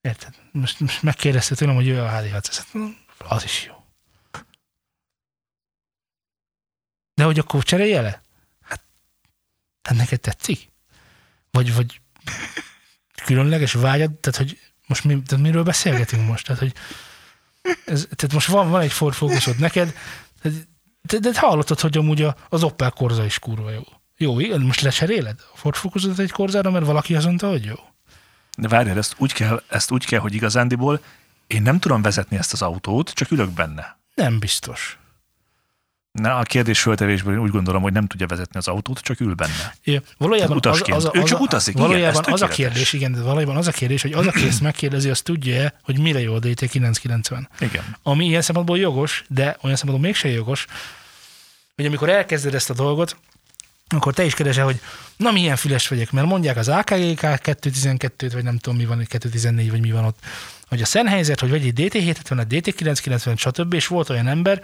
Érted? Most, most megkérdezte tőlem, hogy jó a HD600, Hát, az is jó. De hogy akkor cserélje le? Hát, hát neked tetszik? Vagy, vagy különleges vágyad? Tehát, hogy most mi, tehát miről beszélgetünk most? Tehát, hogy ez, tehát most van, van egy Ford Focusod neked, tehát- de, de hallottad, hogy amúgy a- az Opel Corsa is kurva jó. Jó, most lecseréled a Ford Focusot egy Corsára, mert valaki azt mondta, hogy jó. De várjál, ezt úgy kell, ezt úgy kell, hogy igazándiból én nem tudom vezetni ezt az autót, csak ülök benne. Nem biztos. Na, a kérdés föltevésből én úgy gondolom, hogy nem tudja vezetni az autót, csak ül benne. Ja, valójában az, az, az, Ő csak utazik, igen, valójában ez az a kérdés, igen, de valójában az a kérdés, hogy az, aki ezt megkérdezi, az tudja hogy mire jó a DT990. Igen. Ami ilyen szempontból jogos, de olyan szempontból mégse jogos, hogy amikor elkezded ezt a dolgot, akkor te is keresel, hogy na milyen füles vegyek, mert mondják az AKG 212-t, vagy nem tudom mi van, 214, vagy mi van ott, hogy a Sennheiser, hogy vegyél DT770-et, DT990, stb. És volt olyan ember,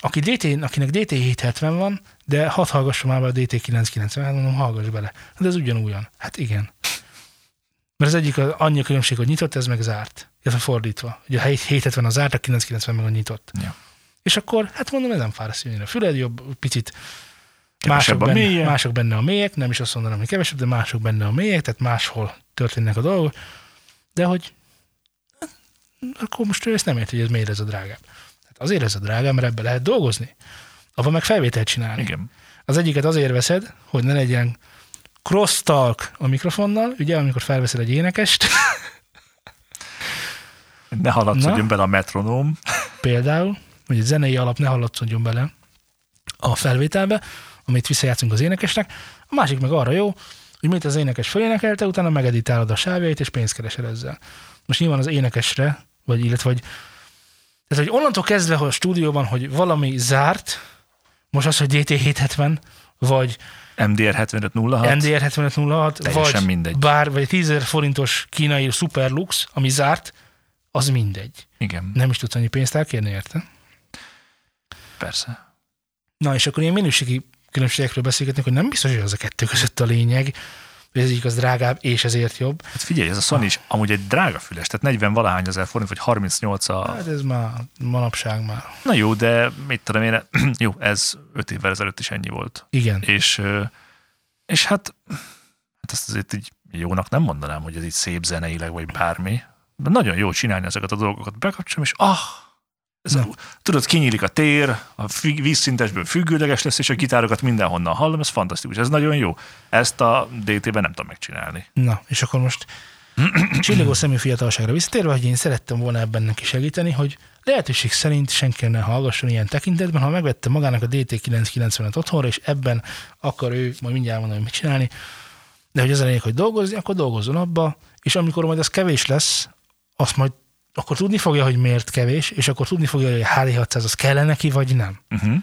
aki DT, akinek DT770 van, de hadd hallgassam már be a DT990, hát mondom, hallgass bele. De ez ugyanúgyan. Hát igen. Mert az egyik az annyi a különbség, hogy nyitott, ez meg zárt. Illetve fordítva. Ugye a 770 a zárt, a 990 meg a nyitott. Ja. És akkor, hát mondom, ez nem fáraszt jönni a füled, jobb, picit mások a benne, mélye. mások benne a mélyek, nem is azt mondanám, hogy kevesebb, de mások benne a mélyek, tehát máshol történnek a dolgok, de hogy hát, akkor most ő ezt nem érti, hogy ez miért ez a drágább. Azért ez a drágább, mert ebbe lehet dolgozni. Abban meg felvételt csinálni. Igen. Az egyiket azért veszed, hogy ne legyen crosstalk a mikrofonnal, ugye, amikor felveszel egy énekest, Ne haladszodjon Na. bele a metronóm. például, hogy egy zenei alap ne hallatszódjon bele a felvételbe, amit visszajátszunk az énekesnek. A másik meg arra jó, hogy mint az énekes felénekelte, utána megeditálod a sávjait, és pénzt keresel ezzel. Most nyilván az énekesre, vagy illetve, vagy tehát, hogy onnantól kezdve, hogy a stúdióban, hogy valami zárt, most az, hogy DT770, vagy MDR 7506. NDR 7506, Teljesen vagy mindegy. bár, vagy 10 000 forintos kínai Superlux, ami zárt, az mindegy. Igen, Nem is tudsz annyi pénzt elkérni, érte? persze. Na, és akkor ilyen minőségi különbségekről beszélgetnek, hogy nem biztos, hogy az a kettő között a lényeg, hogy ez egyik az drágább, és ezért jobb. Hát figyelj, ez a Sony is amúgy egy drága füles, tehát 40 valahány ezer forint, vagy 38 a... Hát ez már manapság már. Na jó, de mit tudom én, jó, ez 5 évvel ezelőtt is ennyi volt. Igen. És, és hát, hát ezt azért így jónak nem mondanám, hogy ez így szép zeneileg, vagy bármi. De nagyon jó csinálni ezeket a dolgokat. Bekapcsolom, és ah, ez a, tudod, kinyílik a tér, a vízszintesből függőleges lesz, és a gitárokat mindenhonnan hallom, ez fantasztikus, ez nagyon jó. Ezt a DT-ben nem tudom megcsinálni. Na, és akkor most csillogó szemű fiatalságra visszatérve, hogy én szerettem volna ebben neki segíteni, hogy lehetőség szerint senki ne hallgasson ilyen tekintetben, ha megvette magának a DT990-et otthonra, és ebben akar ő, majd mindjárt mondom, hogy mit csinálni, de hogy az a lényeg, hogy dolgozni, akkor dolgozzon abba, és amikor majd az kevés lesz, azt majd akkor tudni fogja, hogy miért kevés, és akkor tudni fogja, hogy a HD600 az kell neki, vagy nem. Uh-huh.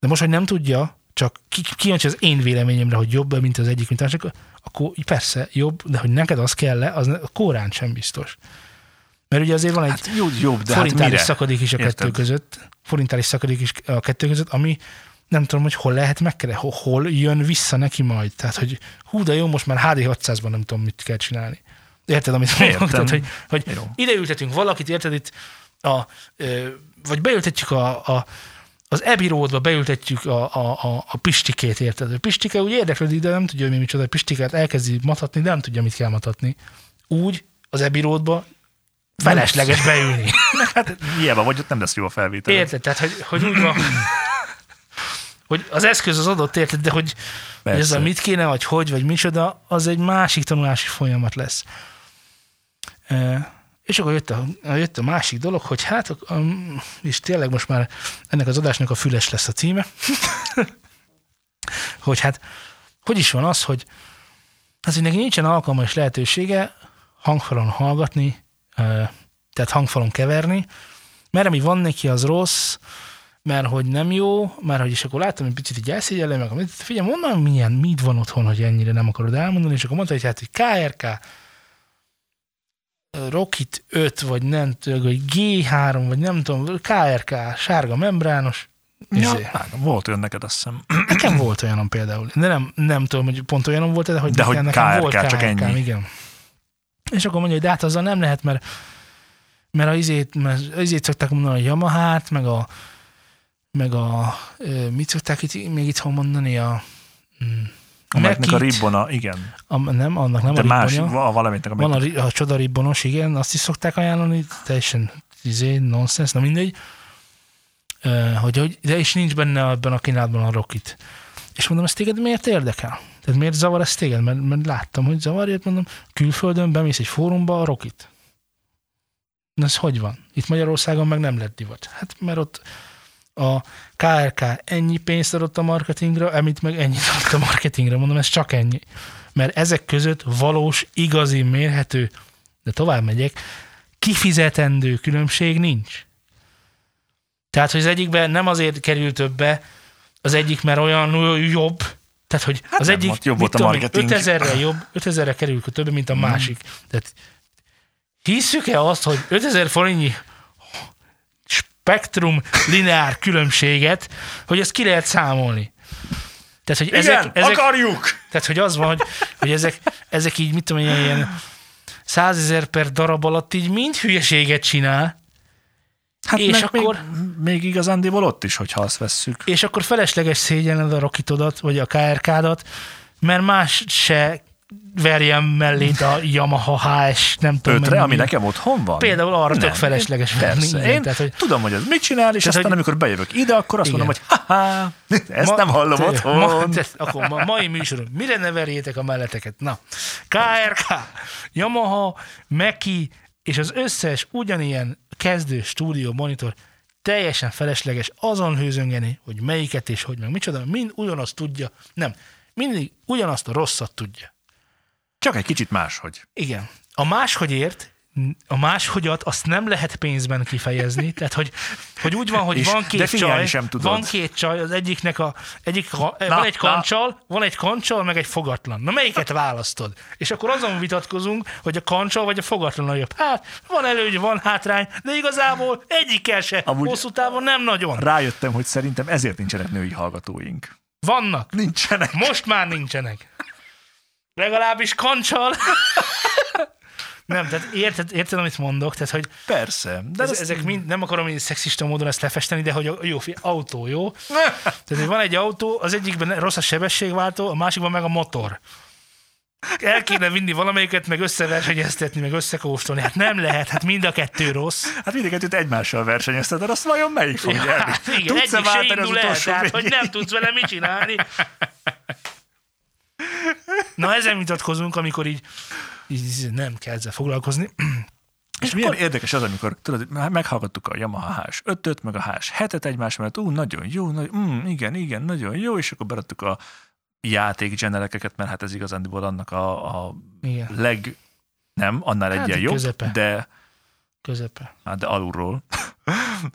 De most, hogy nem tudja, csak kíváncsi az én véleményemre, hogy jobb, mint az egyik, mint a másik, akkor persze jobb, de hogy neked az kell az a kórán sem biztos. Mert ugye azért van egy Hát jó, jobb, de hát forintális mire? szakadék is a Érted? kettő között, forintális szakadék is a kettő között, ami nem tudom, hogy hol lehet megkeresni, hol, hol jön vissza neki majd. Tehát, hogy hú, de jó, most már HD 600-ban nem tudom, mit kell csinálni. Érted, amit mondok? Tehát, hogy, hogy Jó. ide ültetünk valakit, érted itt, a, vagy beültetjük a, a az Roadba beültetjük a, a, a, a Pistikét, érted? A Pistike úgy érdeklődik, de nem tudja, hogy mi micsoda. A Pistikát elkezdi matatni, de nem tudja, mit kell matatni. Úgy az Roadba felesleges beülni. Hát hiába vagy, ott nem lesz jó a felvétel. Érted? Tehát, hogy, hogy úgy van, hogy az eszköz az adott, érted, de hogy, hogy ez a mit kéne, vagy hogy, vagy micsoda, az egy másik tanulási folyamat lesz. E, és akkor jött a, jött a másik dolog, hogy hát, és tényleg most már ennek az adásnak a füles lesz a címe, hogy hát, hogy is van az, hogy az, hogy neki nincsen alkalma és lehetősége hangfalon hallgatni, tehát hangfalon keverni, mert ami van neki, az rossz, mert hogy nem jó, mert hogy is akkor láttam, hogy picit így elszégyellem, meg figyelj, mondd milyen, mit van otthon, hogy ennyire nem akarod elmondani, és akkor mondta, hogy hát, hogy KRK, Rocket 5, vagy nem tudom, vagy G3, vagy nem tudom, KRK, sárga membrános, Ja, izé. hát, volt olyan neked, azt hiszem. Nekem volt olyanom például. De nem, nem tudom, hogy pont olyanom volt, de hogy, De hogy nekem KRK, volt csak ennyi. Igen. És akkor mondja, hogy de hát azzal nem lehet, mert, mert a izét, mert az izét szokták mondani, a Yamaha-t, meg a, meg a, mit szokták itt, még itt mondani, a, mm, a Amelyeknek a ribbona, igen. a, nem, annak nem De a más, ribbonja. va- valamitnek a Van a, a csoda ribbonos, igen, azt is szokták ajánlani, teljesen izé, nonsense, na mindegy. Hogy, hogy, de is nincs benne ebben a kínálatban a Rocket. És mondom, ez téged miért érdekel? Tehát miért zavar ez téged? Mert, mert láttam, hogy zavarja, mondom, külföldön bemész egy fórumba a Rocket. Na ez hogy van? Itt Magyarországon meg nem lett divat. Hát mert ott a KRK ennyi pénzt adott a marketingre, amit meg ennyit adott a marketingre. Mondom, ez csak ennyi. Mert ezek között valós, igazi, mérhető, de tovább megyek, kifizetendő különbség nincs. Tehát, hogy az egyikben nem azért kerül többe, az egyik, mert olyan jobb, tehát, hogy hát az nem, egyik jobb volt a marketing. 5000-re jobb, 5000-re kerül több, mint a másik. Tehát hisszük-e azt, hogy 5000 forintnyi spektrum lineár különbséget, hogy ezt ki lehet számolni? Tehát, hogy Igen, ezek, ezek, akarjuk! tehát, hogy az van, hogy, hogy ezek, ezek így, mit tudom, én, ilyen százezer per darab alatt így mind hülyeséget csinál, Hát És meg akkor- még, még igazándiból ott is, hogyha azt vesszük. és akkor felesleges szégyenled a Rokitodat, vagy a KRK-dat, mert más se verjen mellét a Yamaha HS, nem tudom Ötre, mennyi. ami nekem otthon van? Például arra tök Nem. felesleges venni. Igen, Én tehát, hogy tudom, hogy ez mit csinál, és Tehát, aztán hogy- amikor bejövök ide, akkor azt Igen. mondom, hogy ha ezt nem hallom te- otthon. Ma, te, akkor ma, mai műsorunk. Mire ne verjétek a melleteket? Na, KRK, Yamaha, Meki, és az összes ugyanilyen kezdő stúdió monitor teljesen felesleges azon hőzöngeni, hogy melyiket és hogy meg micsoda, mind ugyanazt tudja, nem, mindig ugyanazt a rosszat tudja. Csak egy kicsit máshogy. Igen. A máshogyért, a máshogyat azt nem lehet pénzben kifejezni, tehát hogy, hogy úgy van, hogy És van két csaj, sem tudod. van két csaj, az egyiknek a, egyik, ha, Na, van egy na. kancsal, van egy kancsal, meg egy fogatlan. Na melyiket választod? És akkor azon vitatkozunk, hogy a kancsal vagy a fogatlan a jobb. Hát, van előny, van hátrány, de igazából egyikkel se. Amúgy... Hosszú távon nem nagyon. Rájöttem, hogy szerintem ezért nincsenek női hallgatóink. Vannak. Nincsenek. Most már nincsenek. Legalábbis kancsal. nem, tehát érted, érted, amit mondok? Tehát, hogy Persze. De ez, ez, ezek mind, nem akarom így szexista módon ezt lefesteni, de hogy a jó, fi- autó, jó? Tehát, hogy van egy autó, az egyikben rossz a sebességváltó, a másikban meg a motor. El kéne vinni valamelyiket, meg összeversenyeztetni, meg összekóstolni. Hát nem lehet, hát mind a kettő rossz. Hát mindeket egymással versenyezted, de azt vajon melyik fog Ja, nyerni? hát igen, Tudsz-e egyik se indul el, tehát, hogy nem tudsz vele mit csinálni. Na ezen vitatkozunk, amikor így, így nem kell ezzel foglalkozni. És milyen érdekes az, amikor tudod, meghallgattuk a Yamaha HS5-öt, meg a HS7-et egymás mellett, ú, nagyon jó, nagy, mm, igen, igen, nagyon jó, és akkor beradtuk a játék generekeket, mert hát ez igazándiból annak a, a Igen, leg, nem, annál Hát egyen jobb, közepe. de, közepe. hát de alulról.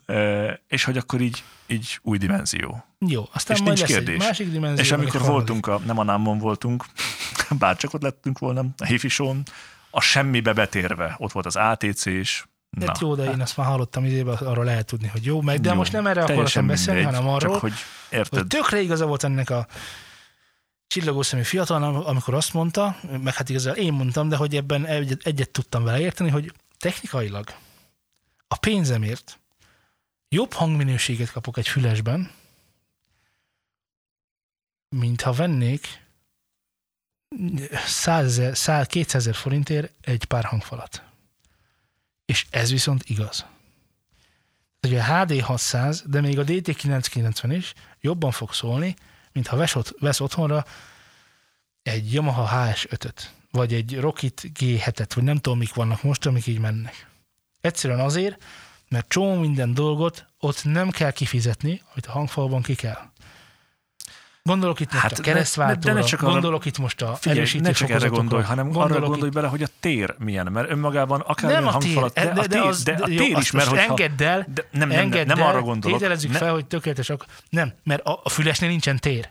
És hogy akkor így, így új dimenzió. Jó, aztán És majd nincs lesz kérdés. egy másik dimenzió. És amikor voltunk, a, nem a námon voltunk, bár csak ott lettünk volna, a Hifisón, a semmibe betérve, ott volt az ATC is. Na, Hát jó, de én azt már hallottam, izébe, arról lehet tudni, hogy jó, meg, de jó, most nem erre akartam beszélni, mindegy, hanem arról, Csak hogy érted, hogy tökre igaza volt ennek a csillagó szemű fiatal, amikor azt mondta, meg hát igazából én mondtam, de hogy ebben egyet, egyet tudtam vele érteni, hogy technikailag a pénzemért jobb hangminőséget kapok egy fülesben, mint ha vennék 100, 100 200 ezer forintért egy pár hangfalat. És ez viszont igaz. Ugye a HD 600, de még a DT990 is jobban fog szólni, mint ha vesz, vesz otthonra egy Yamaha HS5-öt, vagy egy Rocket G7-et, vagy nem tudom, mik vannak most, amik így mennek. Egyszerűen azért, mert csomó minden dolgot ott nem kell kifizetni, amit a hangfalban ki kell. Gondolok itt most Hát a ne- keresztváltóra, de ne csak arra- gondolok itt most a Figyelj, erősítő ne csak erre gondolj, hanem arra gondolok gondolj itt- bele, hogy a tér milyen, mert önmagában akár nem a tér, hangfalat, de, de, de, az, de a jó, tér azt is, mert hogyha... engedd el, de nem, nem, nem, engedd nem el, arra gondolok. Tételezzük Ne, fel, hogy tökéletes. Nem, mert a, a fülesnél nincsen tér.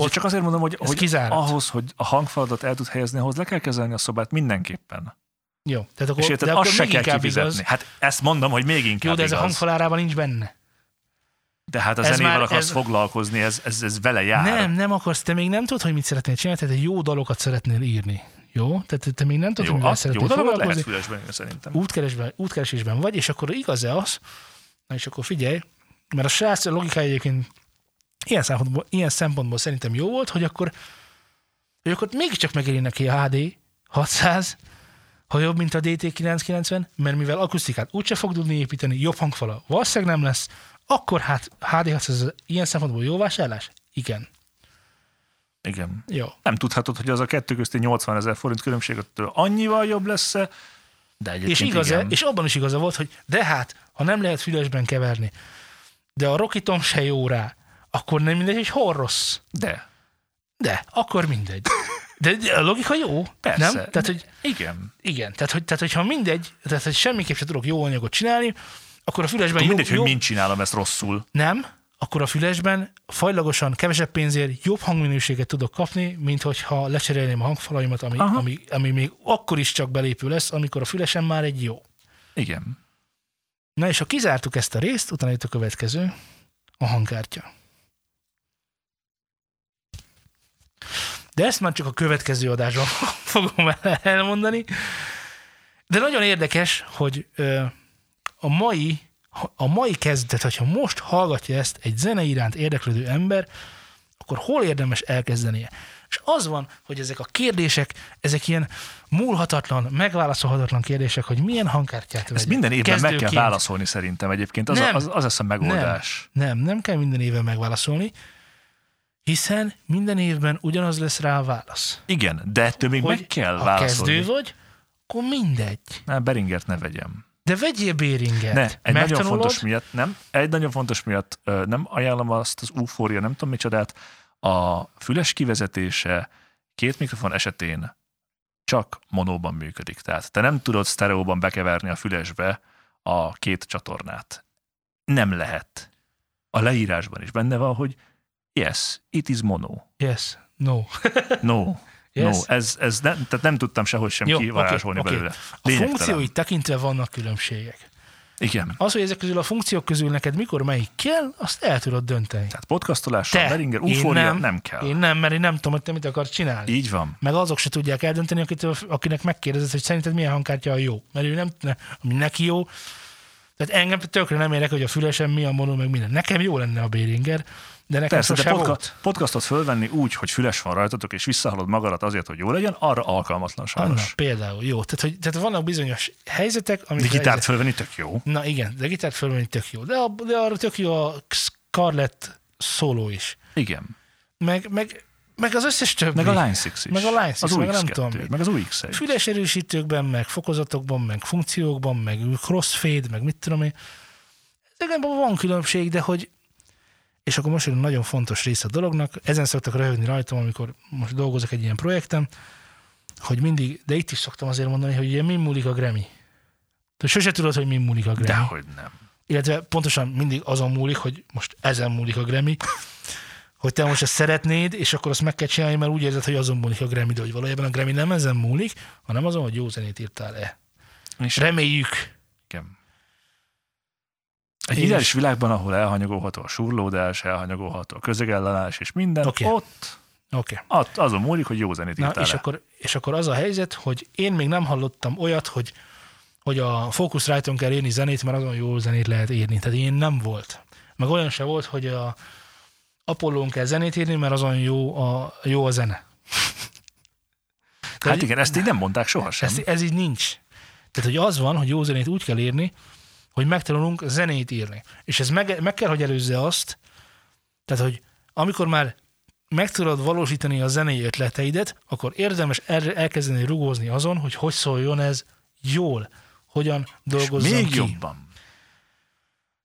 Ott csak azért mondom, hogy, hogy kizárt. ahhoz, hogy a hangfalatot el tud helyezni, ahhoz le kell kezelni a szobát mindenképpen. Jó, tehát akkor, És érted, de azt akkor se kell kifizetni. igaz. Hát ezt mondom, hogy még inkább Jó, de ez igaz. a hangfalárában nincs benne. De hát a ez zenével már- akarsz ez- foglalkozni, ez, ez, ez vele jár. Nem, nem akarsz, te még nem tudod, hogy mit szeretnél csinálni, tehát jó dalokat szeretnél írni. Jó? Tehát te még nem tudod, Jó, hogy mivel az, jó szeretnél dolgot lehet fülesben szerintem. Útkeresben, útkeresésben vagy, és akkor igaz-e az, na és akkor figyelj, mert a srác logikája egyébként ilyen szempontból, ilyen szempontból szerintem jó volt, hogy akkor, hogy akkor mégiscsak megéri neki a HD 600, ha jobb, mint a DT990, mert mivel akusztikát úgyse fog tudni építeni, jobb hangfala valószínűleg nem lesz, akkor hát HD 600 ilyen szempontból jó vásárlás? Igen. Igen. Jó. Nem tudhatod, hogy az a kettő közti 80 ezer forint különbség annyival jobb lesz-e, de egyébként És, igaz igen. és abban is igaza volt, hogy de hát, ha nem lehet fülesben keverni, de a Rockitom se jó rá, akkor nem mindegy, hogy hol rossz. De, De, akkor mindegy. De a logika jó, persze. nem? Tehát, hogy Igen. igen, tehát, hogy, tehát, hogyha mindegy, tehát, hogy semmiképp sem tudok jó anyagot csinálni, akkor a fülesben Akkor jó, mindegy, jó, hogy mint csinálom ezt rosszul. nem, akkor a fülesben fajlagosan, kevesebb pénzért jobb hangminőséget tudok kapni, mint hogyha lecserélném a hangfalaimat, ami, Aha. ami, ami még akkor is csak belépő lesz, amikor a fülesen már egy jó. Igen. Na és ha kizártuk ezt a részt, utána jött a következő, a hangkártya. De ezt már csak a következő adásban fogom el- elmondani. De nagyon érdekes, hogy a mai a mai kezdet, hogyha most hallgatja ezt egy zene iránt érdeklődő ember, akkor hol érdemes elkezdenie? És az van, hogy ezek a kérdések, ezek ilyen múlhatatlan, megválaszolhatatlan kérdések, hogy milyen hangkártyát Ezt vegyek. minden évben meg kell Kezdőként. válaszolni szerintem egyébként. Az, Nem. az, az lesz a megoldás. Nem, nem, nem kell minden évben megválaszolni, hiszen minden évben ugyanaz lesz rá a válasz. Igen, de ettől még meg kell ha válaszolni. kezdő vagy, akkor mindegy. Nem, Beringert ne vegyem. De vegyél Béringet. Ne, egy nagyon Megtanulod? fontos miatt, nem, egy nagyon fontos miatt nem ajánlom azt az ufória, nem tudom micsodát, a füles kivezetése két mikrofon esetén csak monóban működik. Tehát te nem tudod sztereóban bekeverni a fülesbe a két csatornát. Nem lehet. A leírásban is benne van, hogy yes, it is mono. Yes, no. No. Yes. No, ez, ez nem, tehát nem tudtam sehogy sem Jó, kivarázsolni oké. belőle. A Lényegtelen. funkcióit tekintve vannak különbségek. Igen. Az, hogy ezek közül a funkciók közül neked mikor melyik kell, azt el tudod dönteni. Tehát podcastolással, Te, Beringer, ufória nem. nem kell. Én nem, mert én nem tudom, hogy te mit akarsz csinálni. Így van. Meg azok se tudják eldönteni, akitől, akinek megkérdezed, hogy szerinted milyen hangkártya a jó. Mert ő nem, ne, ami neki jó. Tehát engem tökre nem érek, hogy a fülesen mi a mono, meg minden. Nekem jó lenne a Béringer, de nekem Persze, de podca- podcastot fölvenni úgy, hogy füles van rajtatok, és visszahallod magadat azért, hogy jó legyen, arra alkalmatlan Anna, sajnos. például, jó. Tehát, hogy, tehát vannak bizonyos helyzetek, amikor... De gitárt fölvenni tök jó. Na igen, de gitárt fölvenni tök jó. De, a, de arra tök jó a Scarlett szóló is. Igen. Meg, meg, meg az összes többi. Meg a Line 6 is. Meg a Line 6, az meg a nem UX2, tudom meg az UX1. Füles erősítőkben, meg fokozatokban, meg funkciókban, meg crossfade, meg mit tudom én. Ezekben van különbség, de hogy és akkor most jön egy nagyon fontos része a dolognak, ezen szoktak röhögni rajtam, amikor most dolgozok egy ilyen projekten, hogy mindig, de itt is szoktam azért mondani, hogy ugye mi múlik a Grammy. Te sose tudod, hogy mi múlik a Grammy. Dehogy nem. Illetve pontosan mindig azon múlik, hogy most ezen múlik a Grammy, hogy te most ezt szeretnéd, és akkor azt meg kell csinálni, mert úgy érzed, hogy azon múlik a Grammy, de hogy valójában a Grammy nem ezen múlik, hanem azon, hogy jó zenét írtál-e. És Reméljük. Egy És- ideális világban, ahol elhanyagolható a surlódás, elhanyagolható a közegellenállás és minden, Oké. ott Oké. ott azon múlik, hogy jó zenét Na, és le. akkor, és akkor az a helyzet, hogy én még nem hallottam olyat, hogy, hogy a Focusrite-on kell írni zenét, mert azon jó zenét lehet írni. Tehát ilyen nem volt. Meg olyan se volt, hogy a Apollón kell zenét írni, mert azon jó a, jó a zene. Hát igen, ezt így nem mondták sohasem. Ez, ez így nincs. Tehát, hogy az van, hogy jó zenét úgy kell írni, hogy megtanulunk zenét írni. És ez meg, meg kell, hogy előzze azt, tehát, hogy amikor már meg tudod valósítani a zenei ötleteidet, akkor érdemes el, elkezdeni rugózni azon, hogy hogy szóljon ez jól, hogyan dolgozzon Még ki. jobban.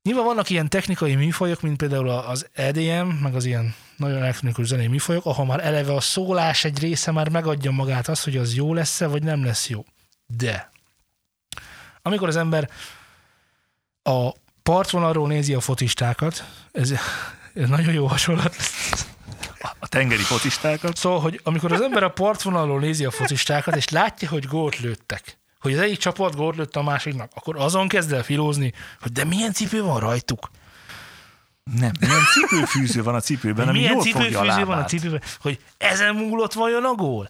Nyilván vannak ilyen technikai műfajok, mint például az EDM, meg az ilyen nagyon elektronikus zenei műfajok, ahol már eleve a szólás egy része már megadja magát azt, hogy az jó lesz-e, vagy nem lesz jó. De amikor az ember a partvonalról nézi a fotistákat, ez, ez nagyon jó hasonlat. A tengeri fotistákat. Szóval, hogy amikor az ember a partvonalról nézi a focistákat, és látja, hogy gólt lőttek, hogy az egyik csapat gólt lőtt a másiknak, akkor azon kezd el filózni, hogy de milyen cipő van rajtuk. Nem, milyen cipőfűző van a cipőben, ami milyen jól fogja a cipőfűző van a cipőben, hogy ezen múlott vajon a gól?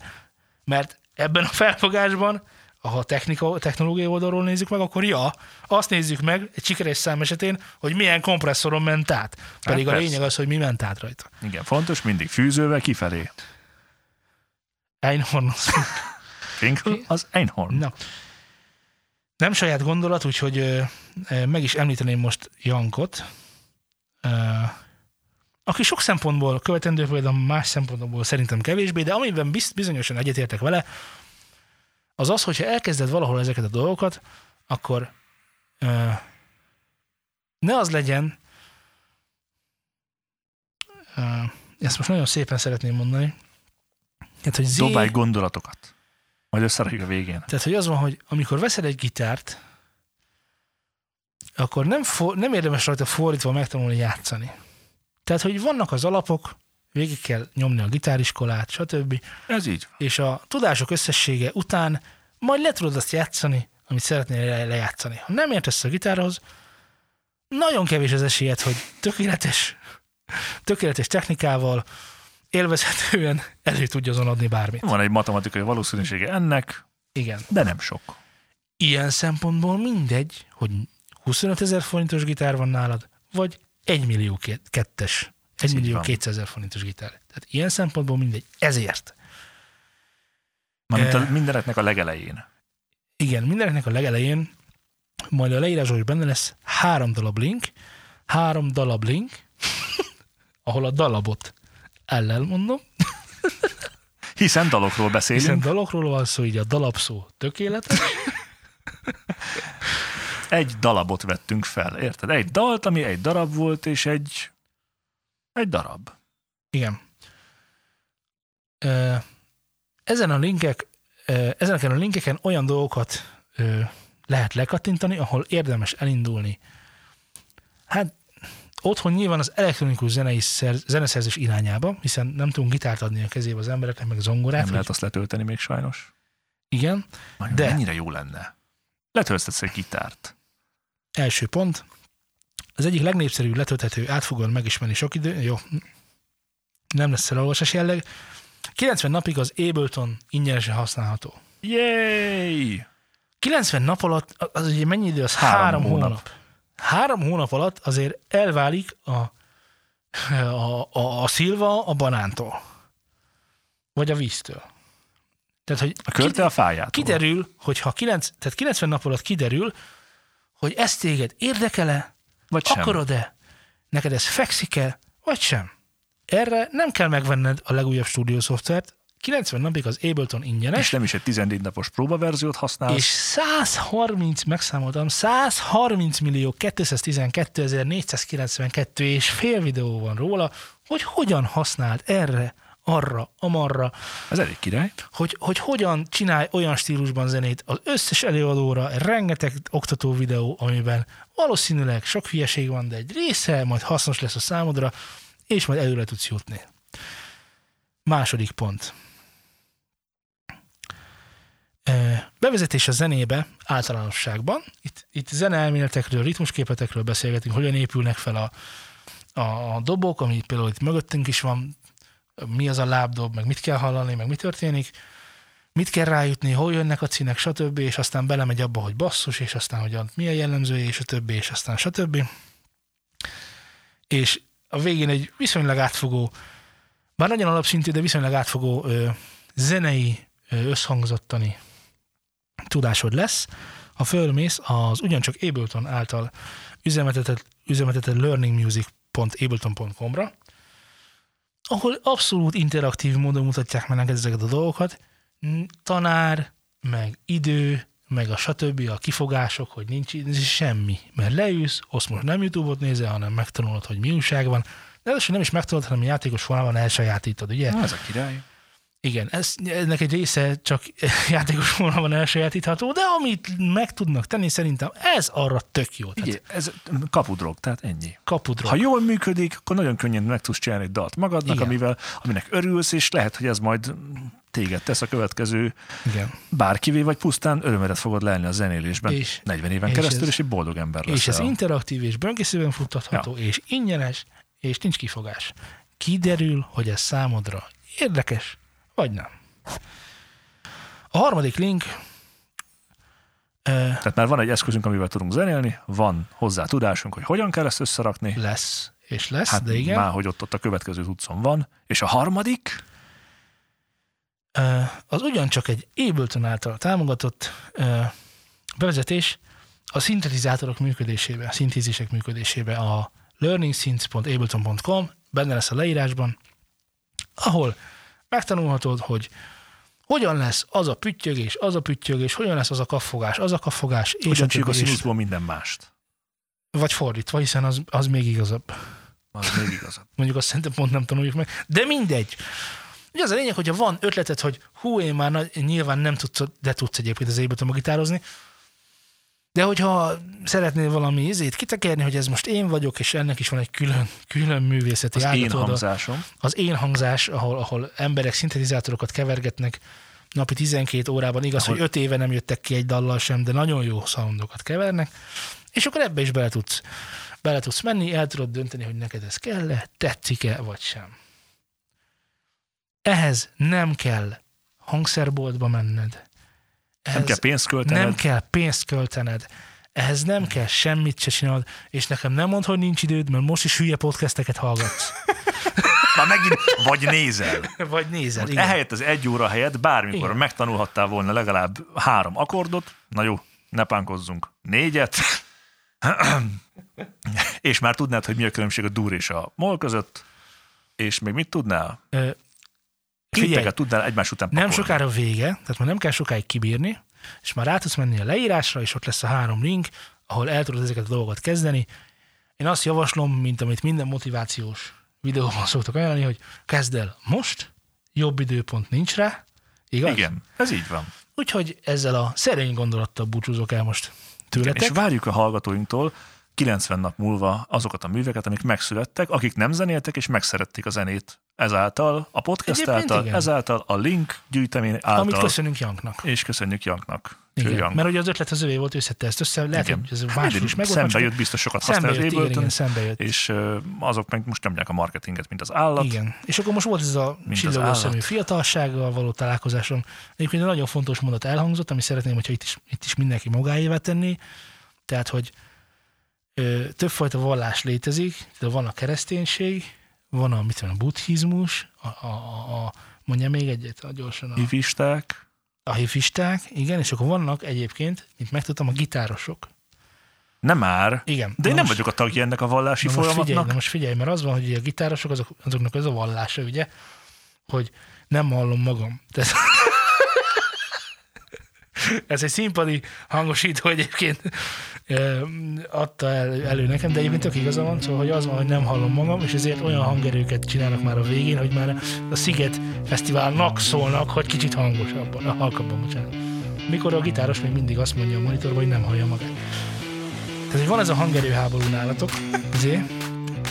Mert ebben a felfogásban, ha a technika, technológiai oldalról nézzük meg, akkor ja, azt nézzük meg egy sikeres szám esetén, hogy milyen kompresszoron ment át. Pedig a persze. lényeg az, hogy mi ment át rajta. Igen, fontos, mindig fűzővel kifelé. Einhorn. Finkel az Einhorn. Na. Nem saját gondolat, úgyhogy meg is említeném most Jankot, aki sok szempontból követendő például más szempontból szerintem kevésbé, de amiben biz, bizonyosan egyetértek vele, az az, hogyha elkezded valahol ezeket a dolgokat, akkor ö, ne az legyen, ö, ezt most nagyon szépen szeretném mondani, hát, hogy zé- Dobálj gondolatokat. Majd összerakjuk a végén. tehát, hogy az van, hogy amikor veszed egy gitárt, akkor nem, for, nem érdemes rajta fordítva megtanulni játszani. Tehát, hogy vannak az alapok, végig kell nyomni a gitáriskolát, stb. Ez így. És a tudások összessége után majd le tudod azt játszani, amit szeretnél le- lejátszani. Ha nem értesz a gitárhoz, nagyon kevés az esélyed, hogy tökéletes, tökéletes technikával, élvezhetően elő tudja azon adni bármit. Van egy matematikai valószínűsége ennek, Igen. de nem sok. ilyen szempontból mindegy, hogy 25 ezer forintos gitár van nálad, vagy 1 millió kettes, 1 így millió van. 200 ezer forintos gitár. Tehát ilyen szempontból mindegy. Ezért. Mármint a Eh. mindeneknek a legelején. Igen, mindeneknek a legelején, majd a leírásban is benne lesz három darab link, három darab link, ahol a dalabot ellel mondom, Hiszen dalokról beszélünk. hiszen dalokról van szó, így a dalab szó tökéletes. Egy dalabot vettünk fel, érted? Egy dalt, ami egy darab volt, és egy, egy darab. Igen. Ezen a linkek, ö, ezeneken a linkeken olyan dolgokat lehet lekattintani, ahol érdemes elindulni. Hát otthon nyilván az elektronikus zenei szer, zeneszerzés irányába, hiszen nem tudunk gitárt adni a kezébe az embereknek, meg zongorát. Nem hogy- lehet azt letölteni még sajnos. Igen. De- De. Mennyire jó lenne. Letölthetsz egy gitárt. Első pont. Az egyik legnépszerűbb letölthető átfogóan megismerni sok idő, jó, nem lesz felolvasás jelleg. 90 napig az Ableton ingyenesen használható. Yay! 90 nap alatt, az ugye mennyi idő? Az Három három, hónap. hónap. Három hónap alatt azért elválik a, a, a, a szilva a banántól. Vagy a víztől. Tehát, hogy A körte a fájától. kiderül, hogy ha 9, tehát 90 nap alatt kiderül, hogy ez téged érdekele, Vagy sem. akarod-e, neked ez fekszik-e, vagy sem. Erre nem kell megvenned a legújabb stúdiószoftvert, 90 napig az Ableton ingyenes, És nem is egy 14 napos próbaverziót használsz. és 130, megszámoltam, 130 millió 212 492 és fél videó van róla, hogy hogyan használd erre, arra, amarra, Ez elég király. hogy, hogy hogyan csinálj olyan stílusban zenét az összes előadóra, rengeteg oktató videó, amiben valószínűleg sok hülyeség van, de egy része majd hasznos lesz a számodra, és majd előre tudsz jutni. Második pont. Bevezetés a zenébe általánosságban. Itt, itt zeneelméletekről, ritmusképletekről beszélgetünk, hogyan épülnek fel a, a, a dobok, ami például itt mögöttünk is van, mi az a lábdob, meg mit kell hallani, meg mi történik, mit kell rájutni, hol jönnek a színek, stb., és aztán belemegy abba, hogy basszus, és aztán, hogy a- mi a jellemzője, és a többi, és aztán stb. És a végén egy viszonylag átfogó, bár nagyon alapszintű, de viszonylag átfogó ö, zenei, ö, összhangzottani tudásod lesz, ha fölmész az ugyancsak Ableton által üzemeltetett, üzemeltetett learningmusic.ableton.com-ra, ahol abszolút interaktív módon mutatják meg neked ezeket a dolgokat, tanár, meg idő, meg a stb. a kifogások, hogy nincs nincs semmi. Mert leülsz, azt most nem YouTube-ot nézel, hanem megtanulod, hogy mi újság van. De az, hogy nem is megtanulod, hanem játékos formában elsajátítod, ugye? Na, ez a király. Igen, ez, ennek egy része csak játékos formában elsajátítható, de amit meg tudnak tenni, szerintem ez arra tök jó. Tehát Igen, ez kapudrog, tehát ennyi. kapudra. Ha jól működik, akkor nagyon könnyen meg tudsz csinálni egy dalt magadnak, Igen. amivel, aminek örülsz, és lehet, hogy ez majd téged tesz a következő Igen. bárkivé, vagy pusztán örömedet fogod lelni a zenélésben És- 40 éven és keresztül, ez- és egy boldog ember lesz. És ez interaktív, és böngészőben futtatható, ja. és ingyenes, és nincs kifogás. Kiderül, hogy ez számodra érdekes, vagy nem. A harmadik link Tehát már van egy eszközünk, amivel tudunk zenélni, van hozzá tudásunk, hogy hogyan kell ezt összerakni. lesz, és lesz, Hát de igen. már, hogy ott, ott a következő tudszon van. És a harmadik, az ugyancsak egy Ableton által támogatott bevezetés a szintetizátorok működésébe, a szintézisek működésébe a learningsynths.ableton.com, benne lesz a leírásban, ahol megtanulhatod, hogy hogyan lesz az a püttyögés, az a püttyögés, hogyan lesz az a kaffogás, az a kaffogás, és hogyan csináljuk a színuszból minden mást. vagy fordítva, hiszen az, az még igazabb. Az még igazad. Mondjuk azt szerintem pont nem tanuljuk meg. De mindegy. Ugye az a lényeg, hogyha van ötleted, hogy hú, én már nagy, nyilván nem tudsz, de tudsz egyébként az Ableton gitározni, de hogyha szeretnél valami izét kitekerni, hogy ez most én vagyok, és ennek is van egy külön, külön művészeti Az én hangzásom. Az én hangzás, ahol, ahol emberek szintetizátorokat kevergetnek napi 12 órában, igaz, Ahol- hogy 5 éve nem jöttek ki egy dallal sem, de nagyon jó soundokat kevernek, és akkor ebbe is bele tudsz, bele tudsz menni, el tudod dönteni, hogy neked ez kell-e, tetszik-e, vagy sem. Ehhez nem kell hangszerboltba menned. Nem kell pénzt költened. nem kell pénzt költened. Ehhez nem kell semmit se csinálod, és nekem nem mond, hogy nincs időd, mert most is hülye podcasteket hallgatsz. Már megint vagy nézel. Vagy nézel, Most igen. ehelyett az egy óra helyett bármikor Igen. megtanulhattál volna legalább három akkordot, na jó, ne pánkozzunk, négyet, és már tudnád, hogy mi a különbség a dur és a mol között, és még mit tudnál? Ö, Hitteket tudnál egymás után nem pakolni. sokára vége, tehát már nem kell sokáig kibírni, és már rá tudsz menni a leírásra, és ott lesz a három link, ahol el tudod ezeket a dolgokat kezdeni. Én azt javaslom, mint amit minden motivációs videóban szoktak ajánlani, hogy kezd el most, jobb időpont nincs rá, igaz? Igen, ez így van. Úgyhogy ezzel a szerény gondolattal búcsúzok el most tőletek. És várjuk a hallgatóinktól 90 nap múlva azokat a műveket, amik megszülettek, akik nem zenéltek és megszerették a zenét ezáltal, a podcast Egyébként által, igen. ezáltal, a link gyűjtemény által, Amit köszönünk Janknak. és köszönjük Janknak. Igen. Jank. Mert ugye az ötlet az övé volt, ő szedte ezt össze, lehet, Igen. hogy ez Hát máshol is megvolt. Szembe jött, biztos sokat használ jött, igen, igen, szembe jött. és ö, azok meg most nyomják a marketinget, mint az állat. Igen. És akkor most volt ez a csillogó szemű fiatalsággal való találkozásom. Egyébként egy nagyon fontos mondat elhangzott, ami szeretném, hogyha itt is, itt is mindenki magáévá tenni. Tehát, hogy ö, többfajta vallás létezik, de van a kereszténység, van a, mit tudom, a buddhizmus, a, a, a, mondja még egyet, a gyorsan a, Hifisták. a hifisták, igen, és akkor vannak egyébként, mint megtudtam, a gitárosok. Nem már. Igen. De én nem most- vagyok a tagja ennek a vallási Na most, figyelj, folyamatnak. na most figyelj, mert az van, hogy a gitárosok, azok, azoknak ez a vallása, ugye, hogy nem hallom magam. Tehát ez egy színpadi hangosító egyébként adta el, elő nekem, de egyébként tök igaza van, szóval hogy az van, hogy nem hallom magam, és ezért olyan hangerőket csinálnak már a végén, hogy már a Sziget Fesztiválnak szólnak, hogy kicsit hangosabban, a halkabban, bocsánat. Mikor a gitáros még mindig azt mondja a monitorban, hogy nem hallja magát. Tehát, hogy van ez a hangerőháború nálatok, azért,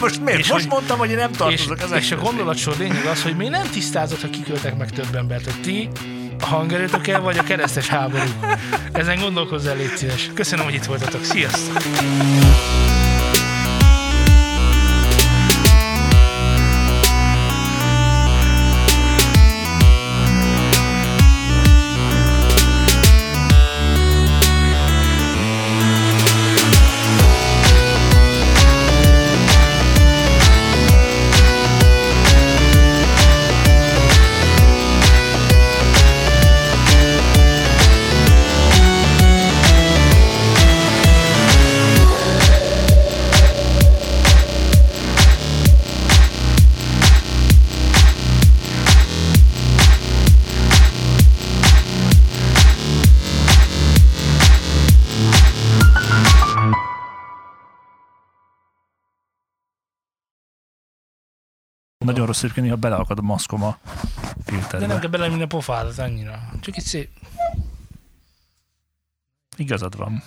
Most miért? És most hogy- mondtam, hogy én nem és, tartozok ezek és a gondolatsor lényeg az, hogy még nem tisztázott, hogy kiköltek meg több embert, hogy ti a hangerőtökkel vagy a keresztes háború. Ezen gondolkozzál, légy szíves. Köszönöm, hogy itt voltatok. Sziasztok! Nagyon rossz egyébként, néha beleakad a maszkom a De nem filterbe. kell bele minden pofádat annyira. Csak itt szép. Igazad van.